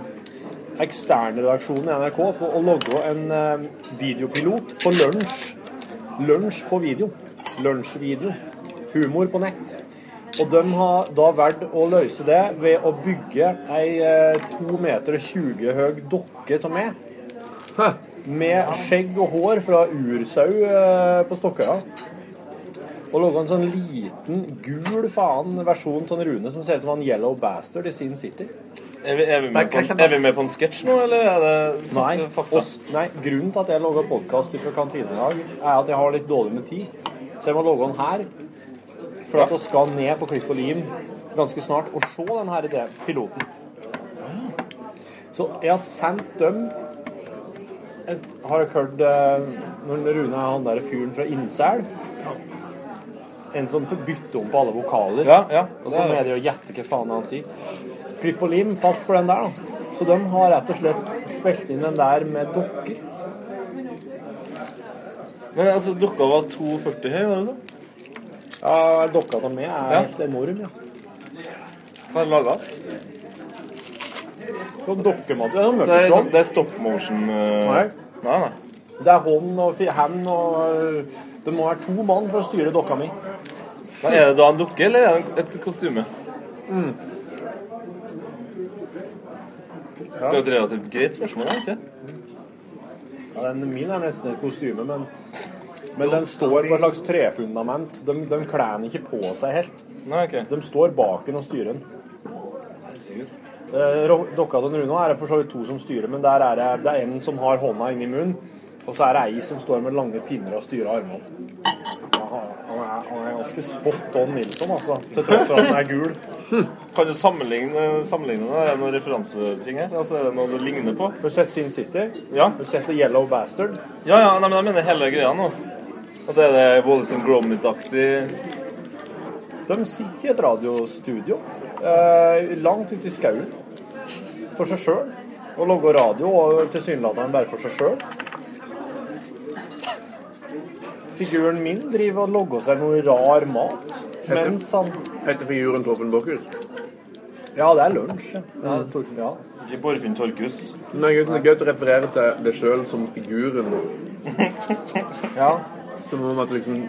Speaker 3: eksternredaksjonen i NRK på å logge en eh, videopilot på lunsj. Lunsj på video. Lunsjvideo. Humor på nett. Og de har da valgt å løse det ved å bygge ei eh, 2 meter og 20 høy dokke av meg. Med skjegg og hår fra ursau eh, på Stokkøya. Og laga en sånn liten, gul faen versjon av Rune som ser ut som han Yellow Bastard i Sin City.
Speaker 14: Er vi, er vi, med, på, er vi med på en sketsj nå, eller er det
Speaker 3: Nei,
Speaker 14: fakta?
Speaker 3: Oss, nei, grunnen til at jeg lager podkast fra kantina i dag, er at jeg har litt dårlig med tid. Så jeg må lage den her. For at vi skal ned på Klipp og Lim ganske snart og se den her ideen, piloten. Så jeg har sendt dem jeg Har hørt eh, når Rune er han der fyren fra Innsel? En som bytter om på alle vokaler.
Speaker 14: Ja, ja.
Speaker 3: Og så er det å gjette hva faen han sier. Klipp og lim fast for den der, da. Så de har rett og slett spilt inn den der med dokker.
Speaker 14: Men altså, dokka var 2,40 høy, var det sånn?
Speaker 3: Ja, dokka de med er
Speaker 14: Ja.
Speaker 3: helt enorm, ja.
Speaker 14: Hva er det laga?
Speaker 3: Så dokkemat ja,
Speaker 14: Så det er, liksom, det er stop motion uh...
Speaker 3: Nei.
Speaker 14: Nei, nei.
Speaker 3: Det er hånd og hand og øh, Det må være to mann for å styre dokka mi.
Speaker 14: Men er det da en dukke, eller er det et kostyme?
Speaker 3: Mm.
Speaker 14: Det er et relativt greit spørsmål, er ikke?
Speaker 3: Ja, den min er nesten et kostyme, men, men den står på et slags trefundament. De, de kler den ikke på seg helt.
Speaker 14: Nei, ok.
Speaker 3: De står bak den og styrer den. Eh, Dokka til Runo er det for så vidt to som styrer, men der er det, det er en som har hånda inni munnen, og så er det ei som står med lange pinner og styrer armene. Han er, han er ganske spot on Nilsson, altså, til tross for at han er gul. [LAUGHS]
Speaker 14: Kan du sammenligne, sammenligne det? Er det noen referanseting her? Altså, er det noe du ligner på?
Speaker 3: Har du sett Sin City?
Speaker 14: Ja.
Speaker 3: Har du sett The Yellow Bastard?
Speaker 14: Ja, ja, nei, men jeg mener hele greia nå. Altså, er det Wallace and Gromit-aktig
Speaker 3: De sitter i et radiostudio eh, langt ute i skauen for seg sjøl. Og lager radio og tilsynelatende bare for seg sjøl. Figuren min driver og logger seg noe rar mat mens han
Speaker 12: Heter figuren Torfinn Borchhus?
Speaker 3: Ja, det er lunsj. ja. Ja, Torfinn, ja.
Speaker 14: Ikke Borfinn Torkus.
Speaker 12: Men det er gøy å referere til det sjøl som figuren.
Speaker 3: ja.
Speaker 12: Som om at liksom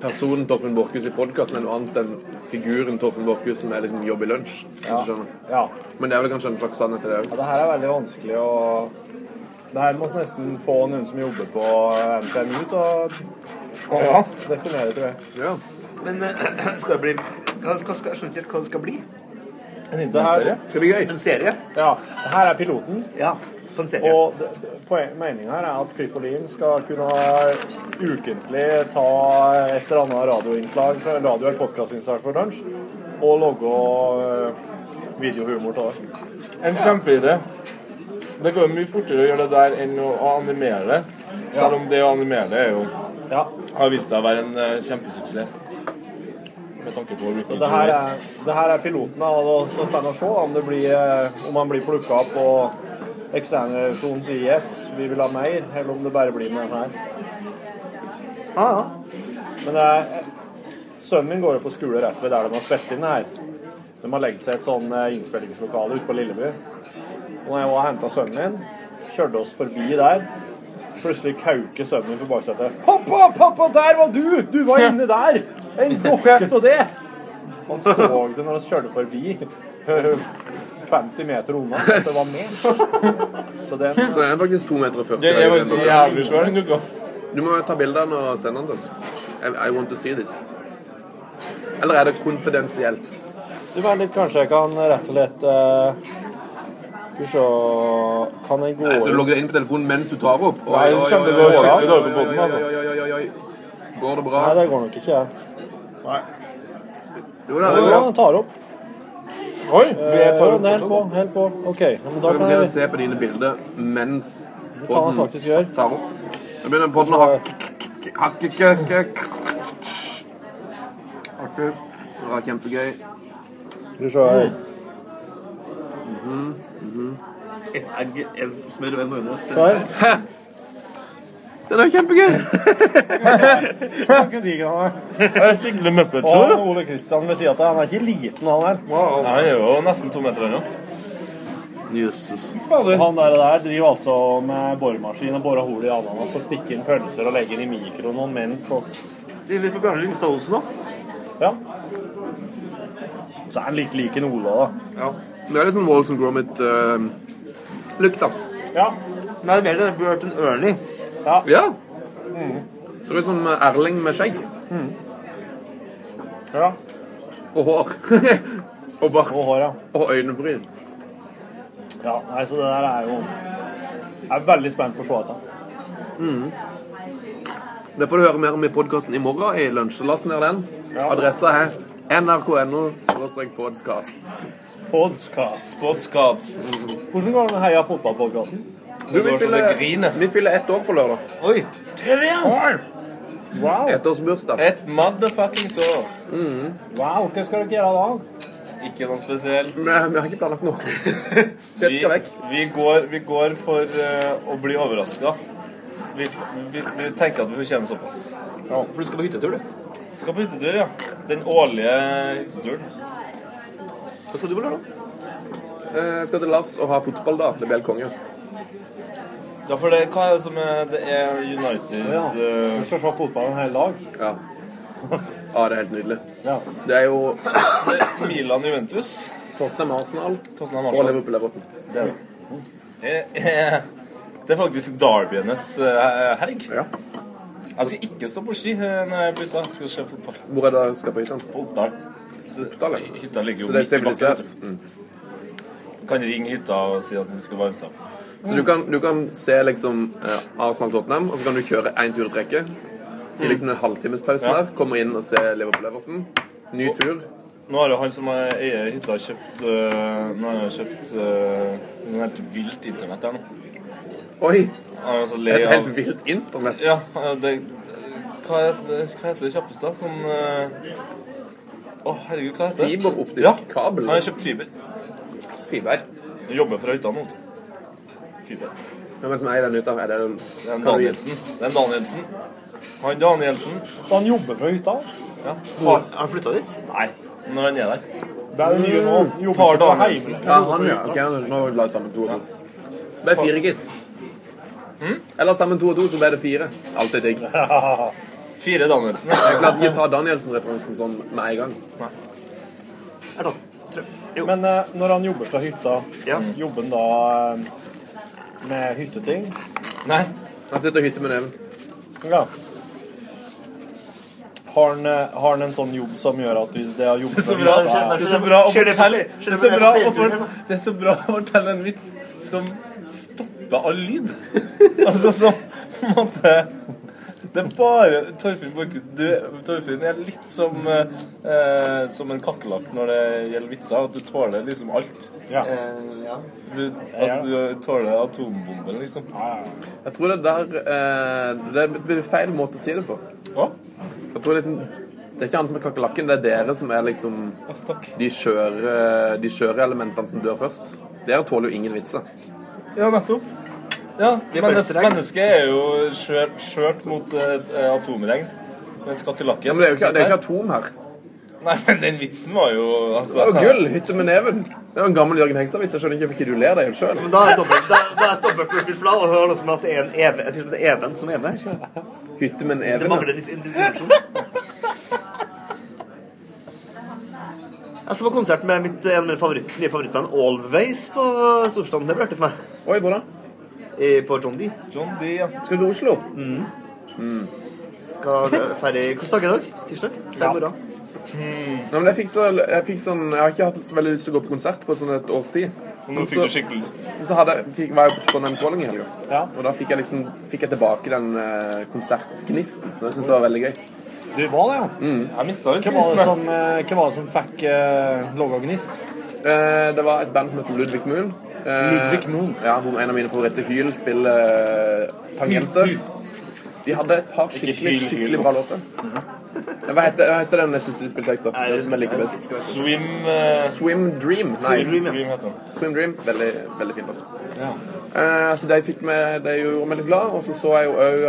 Speaker 12: personen Torfinn Borchhus i podkasten er noe annet enn figuren Torfinn Borchhus som er liksom jobb i lunsj. hvis
Speaker 3: Ja.
Speaker 12: du skjønner.
Speaker 3: Ja.
Speaker 12: Men det er vel kanskje en slags sannhet til det òg.
Speaker 3: Ja, det her er veldig vanskelig å Det her må vi nesten få noen som jobber på NTNU til å
Speaker 13: Ja.
Speaker 3: definere, tror jeg.
Speaker 12: Ja.
Speaker 13: Men eh, [CLEARS THROAT] skal det bli hva, hva skal, Jeg skjønner ikke helt hva det skal bli.
Speaker 14: En
Speaker 3: her-
Speaker 12: Skal bli gøy?
Speaker 13: En serie?
Speaker 3: Ja. Her er piloten.
Speaker 13: Ja, på en serie.
Speaker 3: Og meninga her er at Klipp og Lim skal kunne ukentlig ta et eller annet radioinnslag, radio- eller podkastinnslag for lunsj, og logge øh, videohumor av det.
Speaker 14: En kjempeidé. Det går jo mye fortere å gjøre det der enn å å animere det. Selv om det å animere det er jo har vist seg å være en eh, kjempesuksess. Med tanke på Ricky
Speaker 3: det her er, det her er piloten, da, og så får vi se om, det blir, eh, om han blir plukka opp og eksternrevisjonen sier yes, vi vil ha mer, eller om det bare blir med den her. Ja, ja. Men det er, sønnen min går jo på skole rett ved der de har spilt inn det her. De har legget seg et sånn eh, innspillingslokale ute på Lilleby. Og når jeg var og henta sønnen min, kjørte oss forbi der. Plutselig kauker sønnen min på baksetet. 'Pappa, pappa, der var du! Du var [LAUGHS] inne der! En dokke av det!' Han så det når vi kjørte forbi. 50 meter unna at det var med. Så den
Speaker 12: Så den er faktisk 2,40 meter 40.
Speaker 14: Det er faktisk jævlig svær, den dukka.
Speaker 12: Du må ta bildene og sende den til oss. I, want to see this. Eller er det konfidensielt?
Speaker 3: Du vent litt, kanskje jeg kan rett og slett eh, Skal vi se Kan jeg gå
Speaker 12: Nei, skal du logge deg inn på telefonen mens du tar opp?
Speaker 3: Nei, det kommer til å gå.
Speaker 12: Oi, oi, oi, oi, oi. Går det bra?
Speaker 3: Nei, det går nok ikke.
Speaker 12: Nei. Jo,
Speaker 3: Ja,
Speaker 12: det er
Speaker 3: ja,
Speaker 12: bra.
Speaker 3: den tar opp.
Speaker 14: Oi, vi tar opp
Speaker 3: Eh, Helt på. Helt på. OK. Men da
Speaker 12: Så
Speaker 3: kan
Speaker 12: kan
Speaker 3: jeg
Speaker 12: se på dine bilder mens
Speaker 3: Det kan jeg faktisk gjøre.
Speaker 12: tar opp. Da begynner podden å hakke hakke Hakke. Det var kjempegøy.
Speaker 3: Skal vi se her.
Speaker 12: Mhm, mhm.
Speaker 13: Et egg, en smør og en majones.
Speaker 3: Se her.
Speaker 12: Den er kjempegøy!
Speaker 14: Det er skikkelig Muppet Show.
Speaker 3: Og Ole Kristian ved sida av. Han er ikke liten, han her.
Speaker 14: Nei, Han er jo nesten to meter ennå.
Speaker 12: Jesus.
Speaker 3: Han der, der driver altså med boremaskin og borer hull i ananas og stikker inn pølser og legger inn i mikroen og mens oss
Speaker 13: Det er litt på Bjarne Lyngstad Olsen, da.
Speaker 3: Ja. Så er han litt lik en Ola, da.
Speaker 12: Ja. Det er litt sånn Walls and Gromit-lukt, da.
Speaker 3: Ja.
Speaker 13: Nei, det er mer det Burton Ernie.
Speaker 3: Ja.
Speaker 12: Ja. Ser ut som Erling med skjegg.
Speaker 3: Ja.
Speaker 12: Og hår. [LAUGHS] og bart.
Speaker 3: Og hår, ja.
Speaker 12: Og øynebryn.
Speaker 3: Ja, nei, så det der er jo Jeg er veldig spent på å se dette.
Speaker 12: Mm. Det får du høre mer om i podkasten i morgen. I lunsj. Så last ned den. Adressa er nrk.no podcasts.
Speaker 3: Podcast.
Speaker 14: Podcast.
Speaker 3: Hvordan går det med Heia fotballpodkasten?
Speaker 12: Du, vi fyller, vi fyller ett år på lørdag.
Speaker 13: Oi!
Speaker 3: Wow.
Speaker 12: Ettårsbursdag.
Speaker 14: Et motherfuckings år.
Speaker 12: Mm.
Speaker 3: Wow, hva skal dere gjøre da?
Speaker 14: Ikke noe spesielt.
Speaker 12: Nei, vi har ikke planlagt noe. [LAUGHS] Fett
Speaker 14: Vi,
Speaker 12: skal vekk.
Speaker 14: vi, går, vi går for uh, å bli overraska. Vi, vi, vi tenker at vi fortjener såpass.
Speaker 13: Ja, for du skal på hyttetur, du?
Speaker 14: Skal på hyttetur, ja. Den årlige hytteturen.
Speaker 13: Hva skal du på lørdag?
Speaker 12: Eh, Jeg skal til Lars og ha fotball, da. Det blir helt konge.
Speaker 14: Ja, for det, hva er det som er Det er United
Speaker 3: Ja.
Speaker 14: eh,
Speaker 3: Du skal se fotballen hele hel dag?
Speaker 12: Ja. Ja, det er helt nydelig.
Speaker 3: Ja.
Speaker 12: Det er jo
Speaker 14: Milan Juventus.
Speaker 12: Tottenham Arsenal
Speaker 14: Tottenham Arsenal.
Speaker 12: og
Speaker 14: Liverpool
Speaker 12: Liverpool Everton.
Speaker 14: Det er det. Eh, eh, Det er faktisk derbyenes eh, helg.
Speaker 12: Ja.
Speaker 14: Jeg skal ikke stå på ski eh, når jeg bytter. Jeg skal se fotball.
Speaker 12: Hvor er det du skal på hytta?
Speaker 14: På Oppdal. Så-
Speaker 12: Oppdal, ja.
Speaker 14: Hytta ligger jo
Speaker 12: Så det er
Speaker 14: midt i bakken.
Speaker 12: sivilisert. Mm.
Speaker 14: Kan ringe hytta og si at den skal varme seg opp.
Speaker 12: Så du kan, du kan se liksom eh, Arsenal-Tottenham, og så kan du kjøre én tur i trekket. I liksom en halvtimespause
Speaker 14: Ja.
Speaker 12: der. Komme inn og se Liverpool-Everton. Ny tur.
Speaker 14: Nå har jo han som eier hytta, kjøpt øh, Nå har han kjøpt øh, sånn helt vilt internett der nå.
Speaker 12: Oi!
Speaker 14: Altså
Speaker 12: Et helt vilt internett.
Speaker 14: Ja, det Hva heter, det kjappeste? Sånn Å, herregud, hva heter det?
Speaker 12: Fiberoptisk
Speaker 14: ja.
Speaker 12: kabel.
Speaker 14: Han har kjøpt fiber.
Speaker 12: Fiber.
Speaker 14: Jobber fra hytta nå. Fiber.
Speaker 12: Hvem er det som eier den hytta? Er det
Speaker 14: den, er Danielsen. Det er en Danielsen. Han Danielsen.
Speaker 3: Så han jobber fra hytta?
Speaker 14: Ja.
Speaker 13: Har han flytta dit?
Speaker 14: Nei, når han er der.
Speaker 3: Det er det nye nå. Jobber
Speaker 14: Far Danielsen.
Speaker 12: Ja, han, ja. Okay, nå har vi lagt sammen to og to. Det er fire, gitt.
Speaker 14: Hm?
Speaker 12: Eller sammen to og to, så ble det fire. Alltid digg. [LAUGHS]
Speaker 14: Fire Danielsen.
Speaker 12: Jeg klarte ikke å ta Danielsen-referansen sånn med en gang.
Speaker 3: Men eh, når han jobber fra hytta, jobber han da eh, med hytteting?
Speaker 14: Nei.
Speaker 12: Han sitter og hytter med neven.
Speaker 3: Ja. Har han, eh, har han en sånn jobb som gjør at det har jobbet
Speaker 14: Det så
Speaker 3: fra
Speaker 14: bra, det er så bra å fortelle Det er så bra å
Speaker 13: seilturen
Speaker 14: for- det er så bra å fortelle en vits som stopper all lyd. [LAUGHS] Altså som på en måte Det er bare Torfinn Borchhus Du, Torfinn, er litt som eh, eh, Som en kakerlakk når det gjelder vitser. At du tåler liksom alt.
Speaker 3: Ja.
Speaker 14: Du, altså, du tåler atombomben, liksom.
Speaker 12: Jeg tror det der eh, Det blir feil måte å si det på.
Speaker 14: Hva?
Speaker 12: Jeg tror liksom Det er ikke han som er kakerlakken, det er dere som er liksom de skjøre, de skjøre elementene som dør først. Dere tåler jo ingen vitser.
Speaker 14: Ja, nettopp. Ja,
Speaker 12: Det
Speaker 14: menneske, mennesket er jo skjørt, skjørt mot uh, atomregn. Men kakerlakken
Speaker 12: Ja, men det er jo ikke, det er ikke atom her.
Speaker 14: Nei, men den vitsen var jo altså,
Speaker 12: Det var gull! Hytte med neven. Det var en gammel Jørgen Hengstad-vits. Jeg skjønner ikke hvorfor du ler deg helt sjøl.
Speaker 13: Men da er dobbelt, da, da er dobbelt ordspill for deg å høre noe som at det er en even, jeg tror det er even som er med her.
Speaker 12: Hytte med en
Speaker 13: Det mangler en individuasjon Jeg så på konsert med mitt, en av mine favorittband, Always, på torsdag. Det ble artig for meg.
Speaker 12: Oi, hvor da?
Speaker 13: På John D.
Speaker 14: John D, ja.
Speaker 12: Skal du til Oslo?
Speaker 13: Mm.
Speaker 12: Mm.
Speaker 13: Skal ferdig Hvilken dag er det i dag? Tirsdag? Det er i morgen.
Speaker 12: Ja, men jeg fikk, så, jeg fikk sånn Jeg har ikke hatt så veldig lyst til å gå på konsert på sånn et års tid.
Speaker 14: Og nå
Speaker 12: Men
Speaker 14: fikk
Speaker 12: så-
Speaker 14: du skikkelig lyst.
Speaker 12: Men så hadde, jeg- var jeg på Trondheim Calling i helga. Og da fikk jeg liksom Fikk jeg tilbake den eh, konsertgnisten. Og Jeg syns det var veldig gøy.
Speaker 3: Du var det, ja?
Speaker 12: Mm.
Speaker 14: Jeg mista litt
Speaker 3: Hva var det som, eh, hva var det som fikk uh, laga gnist?
Speaker 12: Eh, det var et band som het Ludvig Moon. Eh,
Speaker 3: Ludvig Noen.
Speaker 12: Ja, hvor en av mine favoritter, Hyl, spiller eh, tangenter. De hadde et par skikkelig
Speaker 14: Hyl, Hyl.
Speaker 12: skikkelig bra låter. Ja, Hva heter, hva heter den siste de spilte tekster? Den som jeg liker best.
Speaker 14: Swim uh...
Speaker 12: Swim Dream. Nei,
Speaker 14: Swim Dream, ja.
Speaker 12: Swim Dream. Veldig, veldig fin låt. Eh, så de fikk meg, det gjorde meg litt glad. Og så så jeg jo òg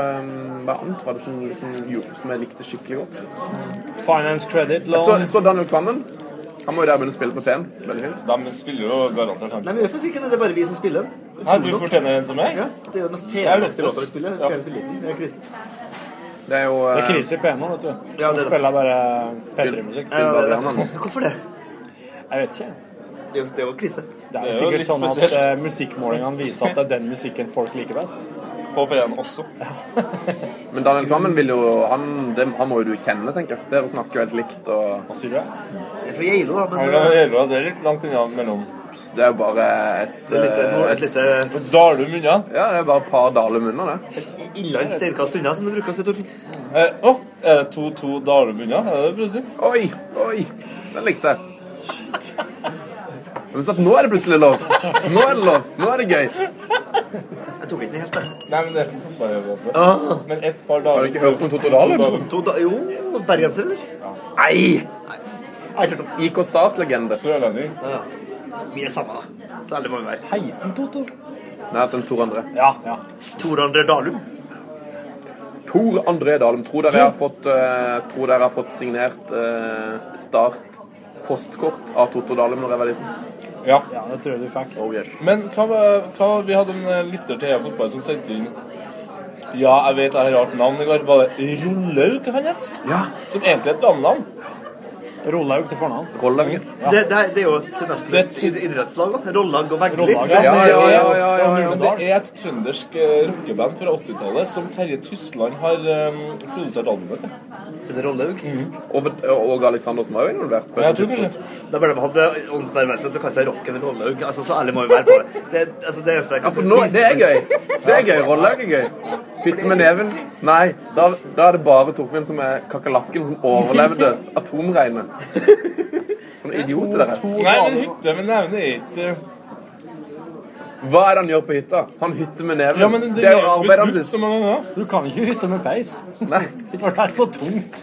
Speaker 12: Hva annet var det som, som, som jeg likte skikkelig godt?
Speaker 3: Finance Credit
Speaker 12: Jeg så,
Speaker 3: Loan.
Speaker 12: så Daniel Kvammen. Han må jo der begynne å spille på P1. Veldig fint.
Speaker 14: De spiller jo garantert han.
Speaker 13: Nei, men hvorfor ikke det? Det er bare vi som spiller den.
Speaker 14: Nei, du fortjener en som meg?
Speaker 13: Ja, det er jo den mest penaktige låta vi spiller.
Speaker 14: Ja.
Speaker 13: P1 spiller den. Det er krisen.
Speaker 12: Det er jo
Speaker 3: Det
Speaker 12: eh,
Speaker 3: er krise i P1 nå, vet du.
Speaker 13: Ja, det er det.
Speaker 3: spiller bare P3-musikk.
Speaker 13: Ja, det er det. Hvorfor det?
Speaker 3: Jeg vet ikke.
Speaker 13: Det er jo, krise.
Speaker 3: Det er
Speaker 14: Det er
Speaker 3: jo sikkert sånn at eh, musikkmålingene viser at det er den musikken folk liker best.
Speaker 14: På P1 også. [LAUGHS]
Speaker 12: Men Daniel Kvammen vil jo han, det, han må jo du kjenne, tenker jeg. Dere snakker jo helt likt. og...
Speaker 3: Hva sier du?
Speaker 13: Det er fra Geilo, da. Men
Speaker 14: Gjelva, det er litt langt unna mellom.
Speaker 12: Det er jo bare et,
Speaker 13: et
Speaker 14: Dalum unna.
Speaker 12: Ja, det er bare et par Dalum unna, det.
Speaker 13: innlands steinkast unna, som du bruker å si, Torfinn.
Speaker 14: Eh, Å, er det 2-2 Dalum unna? Er det det du prøver å si?
Speaker 12: Oi, oi. Den likte jeg. Men så at nå er det plutselig lov. Nå er det lov. Nå er det gøy.
Speaker 13: Jeg tok ikke den helt, der.
Speaker 14: Nei, men det bare gjør også.
Speaker 13: Ah.
Speaker 14: Men et par dager
Speaker 12: Har du ikke hørt om Totto Dalum?
Speaker 13: To da, jo, bergenser, eller?
Speaker 12: Nei!
Speaker 13: Nei. om.
Speaker 12: IK Start-legende.
Speaker 14: Sørlending.
Speaker 13: Ja, ja. Vi er samme, da. Så ærlig må vi være.
Speaker 3: Heiten Toto?
Speaker 12: Nei, den Tor André.
Speaker 3: Ja, ja.
Speaker 13: Tor André Dalum.
Speaker 12: Tor André Dalum. Tror dere jeg har fått, uh, tror dere har fått signert uh, Start postkort av Totto Dalum når jeg var liten?
Speaker 14: Ja.
Speaker 3: ja, det tror jeg du fikk.
Speaker 12: Oh, yes.
Speaker 14: Men hva, hva Vi hadde en eh, lytter til EA Fotball som sendte inn Ja, jeg vet jeg har rart navn i går. Var det Rollaug han het?
Speaker 12: Ja.
Speaker 14: Som egentlig er et damnavn.
Speaker 3: Rollaug til fornavn.
Speaker 12: Ja.
Speaker 13: Det, det, er- det er jo til nesten et idrettslag, da. Rollag og Veggli.
Speaker 12: Ja, ja, ja, ja, ja, ja, ja.
Speaker 14: Men det er et trøndersk eh, rockeband fra 80-tallet som Terje Tysland har um, produsert albumet til.
Speaker 13: Så det er Rollaug.
Speaker 12: Og, og Alexandersen var jo involvert. på
Speaker 14: Men jeg tror kanskje
Speaker 13: Da hadde de hatt åndsnærmest at det kan seg rocken Rollaug. Altså, så ærlig må vi være på det. Det, er- altså, det eneste jeg
Speaker 12: Ja, for nå, det er gøy. Det er gøy. Rollaug er gøy. Hytte med neven. Nei, da, da er det bare Torfinn som er kakerlakken som overlevde atomregnet. [LAUGHS] Noen idioter dere er.
Speaker 14: Nei, men hytte med nevne er ikke
Speaker 12: Hva er det han gjør på hytta? Han hytter med neven.
Speaker 14: Ja, men det,
Speaker 12: det er jo arbeidet hans.
Speaker 3: Du kan ikke hytte med peis.
Speaker 12: Nei. [LAUGHS]
Speaker 3: For det er så tungt.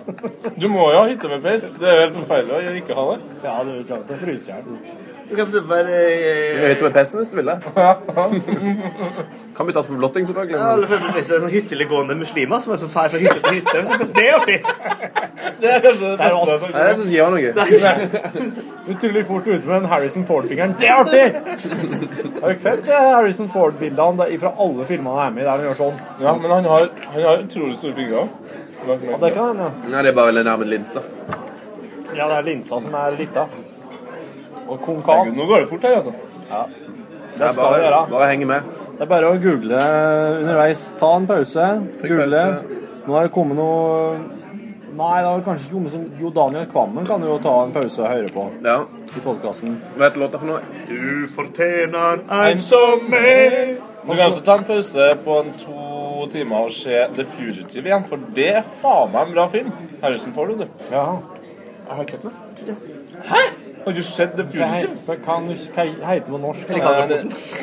Speaker 14: Du må jo ha hytte med peis. Det er jo helt forferdelig å ikke ha det.
Speaker 3: Ja, du er klart å fryse i hjel.
Speaker 13: Du kan se være
Speaker 12: Høyt med pesten hvis du vil det. [LAUGHS] Kan bli tatt for blotting, selvfølgelig.
Speaker 13: ja, eller for det er sånn hytteligående muslimer som er så fær fra hytte til hytte. Det er artig!
Speaker 14: Det er kanskje det
Speaker 3: Det er
Speaker 14: beste
Speaker 12: Nei, det syns jeg var noe.
Speaker 3: Utrolig fort ute med den Harrison Ford-fingeren. Det er artig! Har du ikke sett eh, Harrison Ford-bildene fra alle filmene han er med i der han gjør sånn?
Speaker 14: Ja, men han har, han har utrolig store fingre.
Speaker 3: Ja, det kan han, ja.
Speaker 12: Nei, det er bare veldig nærme linsa.
Speaker 3: Ja, det er linsa som er lita. Og konkav.
Speaker 14: Nå går det fort her, altså.
Speaker 3: Ja.
Speaker 12: Det
Speaker 3: Det skal vi gjøre.
Speaker 12: bare, henge med.
Speaker 3: Det er bare å google underveis. Ta en pause.
Speaker 12: Trykk
Speaker 3: Google.
Speaker 12: pause.
Speaker 3: Nå har det kommet noe Nei, det har kanskje ikke kommet som Jo, Daniel Kvammen kan jo ta en pause og høre på
Speaker 12: Ja.
Speaker 3: i podkasten.
Speaker 12: Hva heter låta for noe?
Speaker 13: Du fortjener
Speaker 14: En som meg. Du kan også ta en pause på en to timer og se The Fugitive igjen, for det er faen meg en bra film. Harrison får du, du.
Speaker 3: Ja.
Speaker 13: Jeg har ikke sett den. jeg.
Speaker 14: Har du sett The Fugitive?
Speaker 3: hva kan du den på norsk?
Speaker 13: Eller
Speaker 3: da?
Speaker 13: hva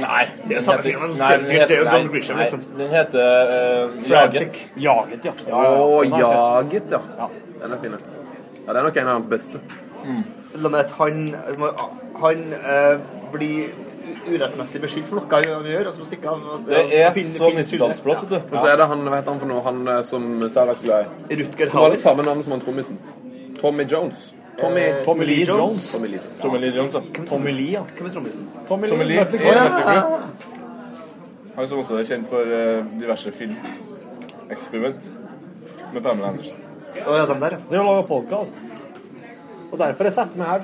Speaker 14: Nei, det.
Speaker 13: Er samme filmen,
Speaker 14: nei, den
Speaker 13: er
Speaker 14: heter- nei, nei,
Speaker 13: liksom.
Speaker 14: Den heter uh, Jaget.
Speaker 3: Jaget, ja. ja,
Speaker 12: Å,
Speaker 3: ja den ja.
Speaker 12: Jaget, ja.
Speaker 3: Ja.
Speaker 12: Den er fin. Ja, det er nok en av hans beste.
Speaker 13: La meg at han, han uh, blir urettmessig beskyldt for noe han gjør, og så må stikke av. og-
Speaker 14: Det er
Speaker 13: finne-
Speaker 14: så
Speaker 13: skyldige.
Speaker 14: vet du.
Speaker 12: Og så er det han, hva heter han for noe, han eh, som Sarah er så glad i.
Speaker 13: Rutger
Speaker 12: Som har
Speaker 13: Hauer.
Speaker 12: det samme navnet som han trommisen. Tommy Jones. Tommy,
Speaker 13: Eh, Tommy Lee Jones.
Speaker 12: Tommy Lee Jones.
Speaker 14: Tommy Lee Jones, ja.
Speaker 3: Tommy Lee, ja.
Speaker 13: Hvem er trommisen?
Speaker 3: Tommy
Speaker 14: Tommy
Speaker 3: Lee.
Speaker 14: Lee.
Speaker 3: Mötley
Speaker 14: Ja. Han som også er kjent for eh, diverse filmeksperiment med Pamela Andersen.
Speaker 13: Å ja, den der, ja.
Speaker 3: Det er å lage podkast. Og derfor jeg setter meg her,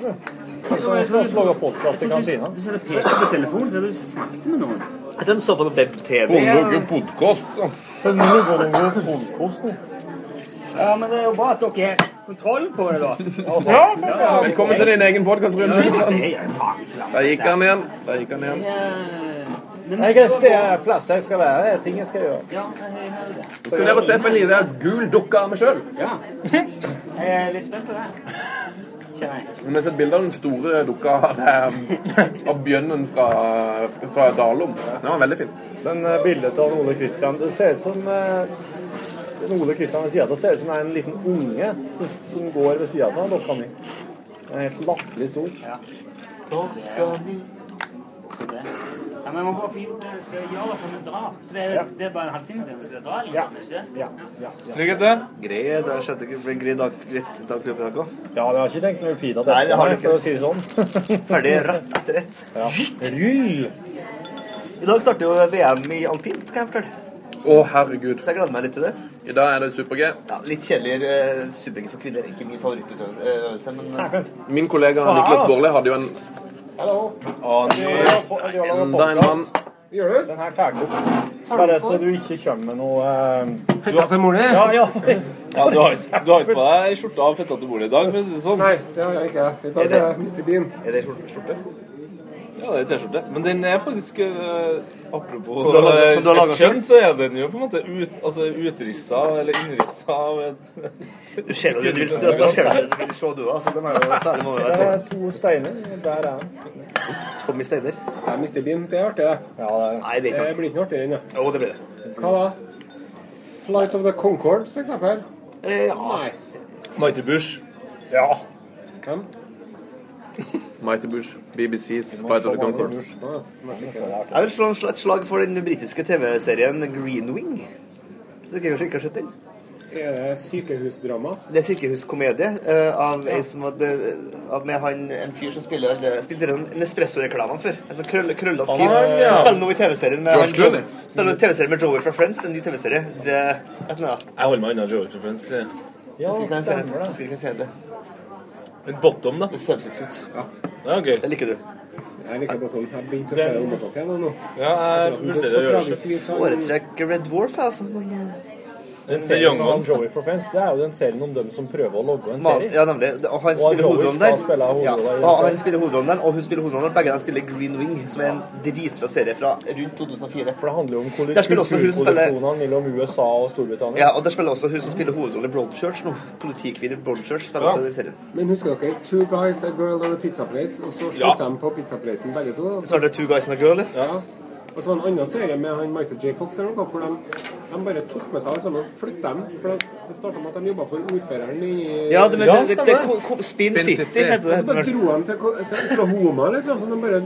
Speaker 3: tror Jeg skal lage podkast i kantina.
Speaker 2: Du setter Peter peker på telefonen, så du snakket med noen.
Speaker 13: Den så på web-TV.
Speaker 12: Bongo podkast, så.
Speaker 2: Ja, men det er jo bra at dere kontroll på det, da.
Speaker 12: Velkommen til din egen podkast, Rune.
Speaker 2: Det
Speaker 12: Nilsson.
Speaker 2: er jo faen ikke langt.
Speaker 12: Der gikk han igjen. Der gikk han igjen.
Speaker 3: Jeg kan se plass jeg skal være, det er ting jeg skal gjøre.
Speaker 2: Ja, jeg hører det.
Speaker 12: Skal dere se på en liten gul dukke av meg sjøl?
Speaker 2: Ja. Jeg er litt spent på det. Men jeg.
Speaker 12: Vi har sett bilde av den store dukka av, bjørnen fra, fra Dalom. Den var veldig fin.
Speaker 3: Den eh, bildet av Ole Kristian Det ser ut som eh, den Ole Kristian ved sida av ser ut som det er en liten unge som, som går ved sida av dokka mi. Den er helt latterlig stor.
Speaker 2: Ja, men man må bare finne ut det jeg skal gjøre før vi drar. For det er, det er bare en halvtime til vi skal dra, liksom. ikke?
Speaker 3: Ja, ja, ja.
Speaker 14: Ligger det?
Speaker 13: Grei, det har skjedd ikke en grei dag, greit dag i dag òg.
Speaker 3: Ja, vi har ikke tenkt noe repeat til
Speaker 13: Nei, det har vi
Speaker 3: dette,
Speaker 13: ikke.
Speaker 3: for å si det sånn. [LAUGHS]
Speaker 13: Ferdig rett etter ett.
Speaker 3: Ja. Rull!
Speaker 13: I dag starter jo VM i alpint, kan jeg fortelle.
Speaker 12: Å, herregud.
Speaker 13: Så jeg gleder meg litt til det.
Speaker 12: I dag er det super-G.
Speaker 13: Ja, litt kjedelig uh, super-G for kvinner. Ikke min favorittøvelse, men uh.
Speaker 12: Min kollega
Speaker 3: Faen.
Speaker 12: Niklas Borle, hadde jo en
Speaker 3: Hallo.
Speaker 12: Enda en mann.
Speaker 3: Gjør du? Den her tar jeg opp. Bare så du ikke kommer med noe uh...
Speaker 15: Fetta til mora di?
Speaker 3: Ja, ja.
Speaker 14: Ja, du har, du har ikke på deg skjorta av fetta til bordet i dag, for å si det sånn.
Speaker 15: Nei, det har jeg ikke. I dag
Speaker 13: Er det-
Speaker 15: Mr. Bean.
Speaker 13: Er det skjorte? skjorte?
Speaker 14: Ja, det er T-skjorte. Men den er faktisk uh, Apropos
Speaker 13: Så laget-
Speaker 14: et kjønn, så er den jo på en måte ut, altså, utrissa eller innrissa av et
Speaker 13: Du ser jo det, du, vil se du altså, den er jo særlig må
Speaker 3: Der er to steiner. Der er den.
Speaker 13: Tommy Steiner.
Speaker 15: Det er Mr. Bean. Det er artig, det.
Speaker 3: Ja, det er
Speaker 13: Nei, det er
Speaker 15: Det blir ikke noe artigere enn det.
Speaker 13: Jo, det blir det.
Speaker 15: Hva da? Flight of the Concords, for eksempel?
Speaker 13: Eh, ja.
Speaker 15: Nei.
Speaker 14: Mighty Bush.
Speaker 3: Ja.
Speaker 15: Hvem?
Speaker 12: Mighty Bush. BBCs Flight of the Concords.
Speaker 15: Ah, jeg
Speaker 13: vil slå et slag for den britiske TV-serien Green Wing. Hvis dere ikke har sett den?
Speaker 15: Er det sykehusdrama?
Speaker 13: Det er sykehuskomedie uh, av, som hadde, av med han, en fyr som spiller alle- spilte den Nespresso-reklamene før. En sånn krøll, krøllete kis.
Speaker 3: er- ja.
Speaker 13: Han spiller nå i TV-serien med
Speaker 12: George
Speaker 13: han Spiller i TV-serien med Joey fra Friends, en ny TV-serie. Er.
Speaker 14: Jeg holder meg unna Joey fra Friends.
Speaker 3: Ja,
Speaker 13: Ja,
Speaker 3: stemmer det.
Speaker 14: En bottom, da.
Speaker 13: En Substitute.
Speaker 14: Ja, gøy.
Speaker 13: Det liker du.
Speaker 15: Jeg liker bottom. Jeg har begynt å se om igjen nå.
Speaker 14: Ja, jeg vurderer å gjøre det.
Speaker 15: det.
Speaker 13: Foretrekker Red Dwarf, altså.
Speaker 3: Den
Speaker 14: The
Speaker 3: serien
Speaker 14: da.
Speaker 3: Joey for Friends, det er jo den serien om dem som prøver å logge en serie.
Speaker 13: ja, nemlig. Og han spiller hovedrollen der. Ja, og han spiller hovedrollen der, og hun spiller hovedrollen der. Begge de spiller Green Wing, som er en dritbra serie fra rundt 2004.
Speaker 3: For det handler jo om kulturkollisjonene mellom USA og Storbritannia.
Speaker 13: Ja, og der spiller også hun som spiller hovedrollen i Broadchurch nå. Politikvinne Broadchurch spiller
Speaker 3: Ja.
Speaker 13: også den serien.
Speaker 15: Men husker dere Two Guys, A Girl and a Pizza Place? Og så
Speaker 13: Ja.
Speaker 15: slutter de på Pizza pizzaplacen begge to.
Speaker 13: Så er det Two Guys and a Girl,
Speaker 15: ja. Og så var det en annen serie med han Michael J. Fox eller noe, hvor de, de bare tok med seg alle sammen og flyttet dem. For det, det starta med at de jobba for ordføreren i
Speaker 13: Ja, det, men, det, det, det, ko- ko- Spin,
Speaker 15: Spin
Speaker 13: City,
Speaker 15: City.
Speaker 13: heter
Speaker 15: Og så bare dro de til, til Oklahoma eller noe sånt. De bare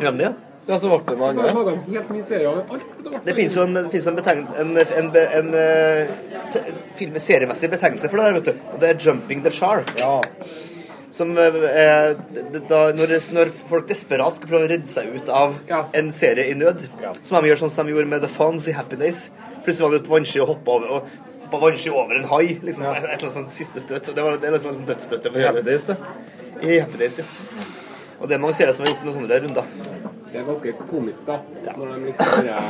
Speaker 13: Glem det, ja.
Speaker 14: Ja, så ble det noe annet.
Speaker 15: en helt ny serie av alt. Det
Speaker 13: finnes jo en, det finnes en, betegnelse, en, en, en, eh, seriemessig betegnelse for det der, vet du. Og det er 'Jumping the Shark'. Som eh, er da, når, når folk desperat skal prøve å redde seg ut av en serie i nød, som de gjør sånn som de gjorde med The Fonz i Happy Days. Plutselig var det et vannski å hoppe over, og på vannski over en hai. Liksom, Et eller annet sånt siste støt. Så det, var, det er liksom sånn dødsstøt. over
Speaker 14: I Happy Days, det.
Speaker 13: I Happy Days, ja. Og det er mange serier som har gjort noen sånne runder.
Speaker 15: Det er ganske komisk, da. Når de liksom bare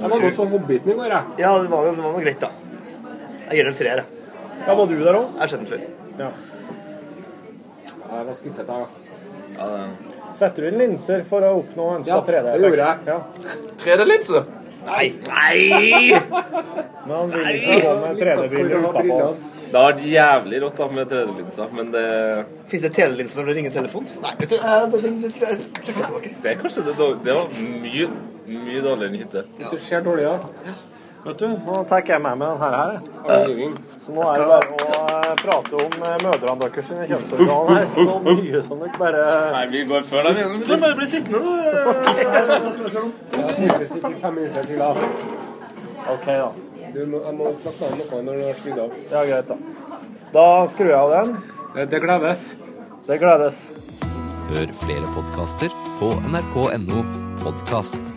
Speaker 15: Jeg var nå så Hobbiten i går, jeg.
Speaker 13: Ja, det var, det var noe greit, da. Jeg gir tre treer, jeg.
Speaker 3: Ja, var du der òg?
Speaker 13: Jeg har sett den før.
Speaker 3: Ja.
Speaker 15: Ja, Jeg var skuffet, jeg.
Speaker 14: Ja,
Speaker 3: Setter du inn linser for å oppnå ønska
Speaker 15: Ja,
Speaker 3: 3D-effekt?
Speaker 15: det gjorde jeg.
Speaker 3: Ja.
Speaker 12: 3D-linse?
Speaker 13: Nei!
Speaker 12: Nei!
Speaker 3: Men han vil ikke gå med 3D-briller utapå.
Speaker 14: Det har vært jævlig rått da med 3D-linser, men det
Speaker 13: Fins det telelinse når du ringer telefon? Nei, vet du, det,
Speaker 14: er kanskje det, det var mye, mye dårligere enn hytte.
Speaker 15: Hvis du ser dårlig, ja.
Speaker 3: Vet du, nå tar jeg med meg den her. her. Så nå er det bare å eh, prate om eh, mødrene deres sine kjønnsorgan her. Så mye som dere bare
Speaker 14: Nei, vi går før deg. Du må bare bli sittende, du. [LAUGHS]
Speaker 3: OK, da.
Speaker 15: Du må, jeg må snakke med noe når du har skrudd av.
Speaker 3: Ja, greit, da. Da skrur jeg av den.
Speaker 15: Det gledes.
Speaker 3: Det gledes.
Speaker 16: Hør flere podkaster på nrk.no podkast.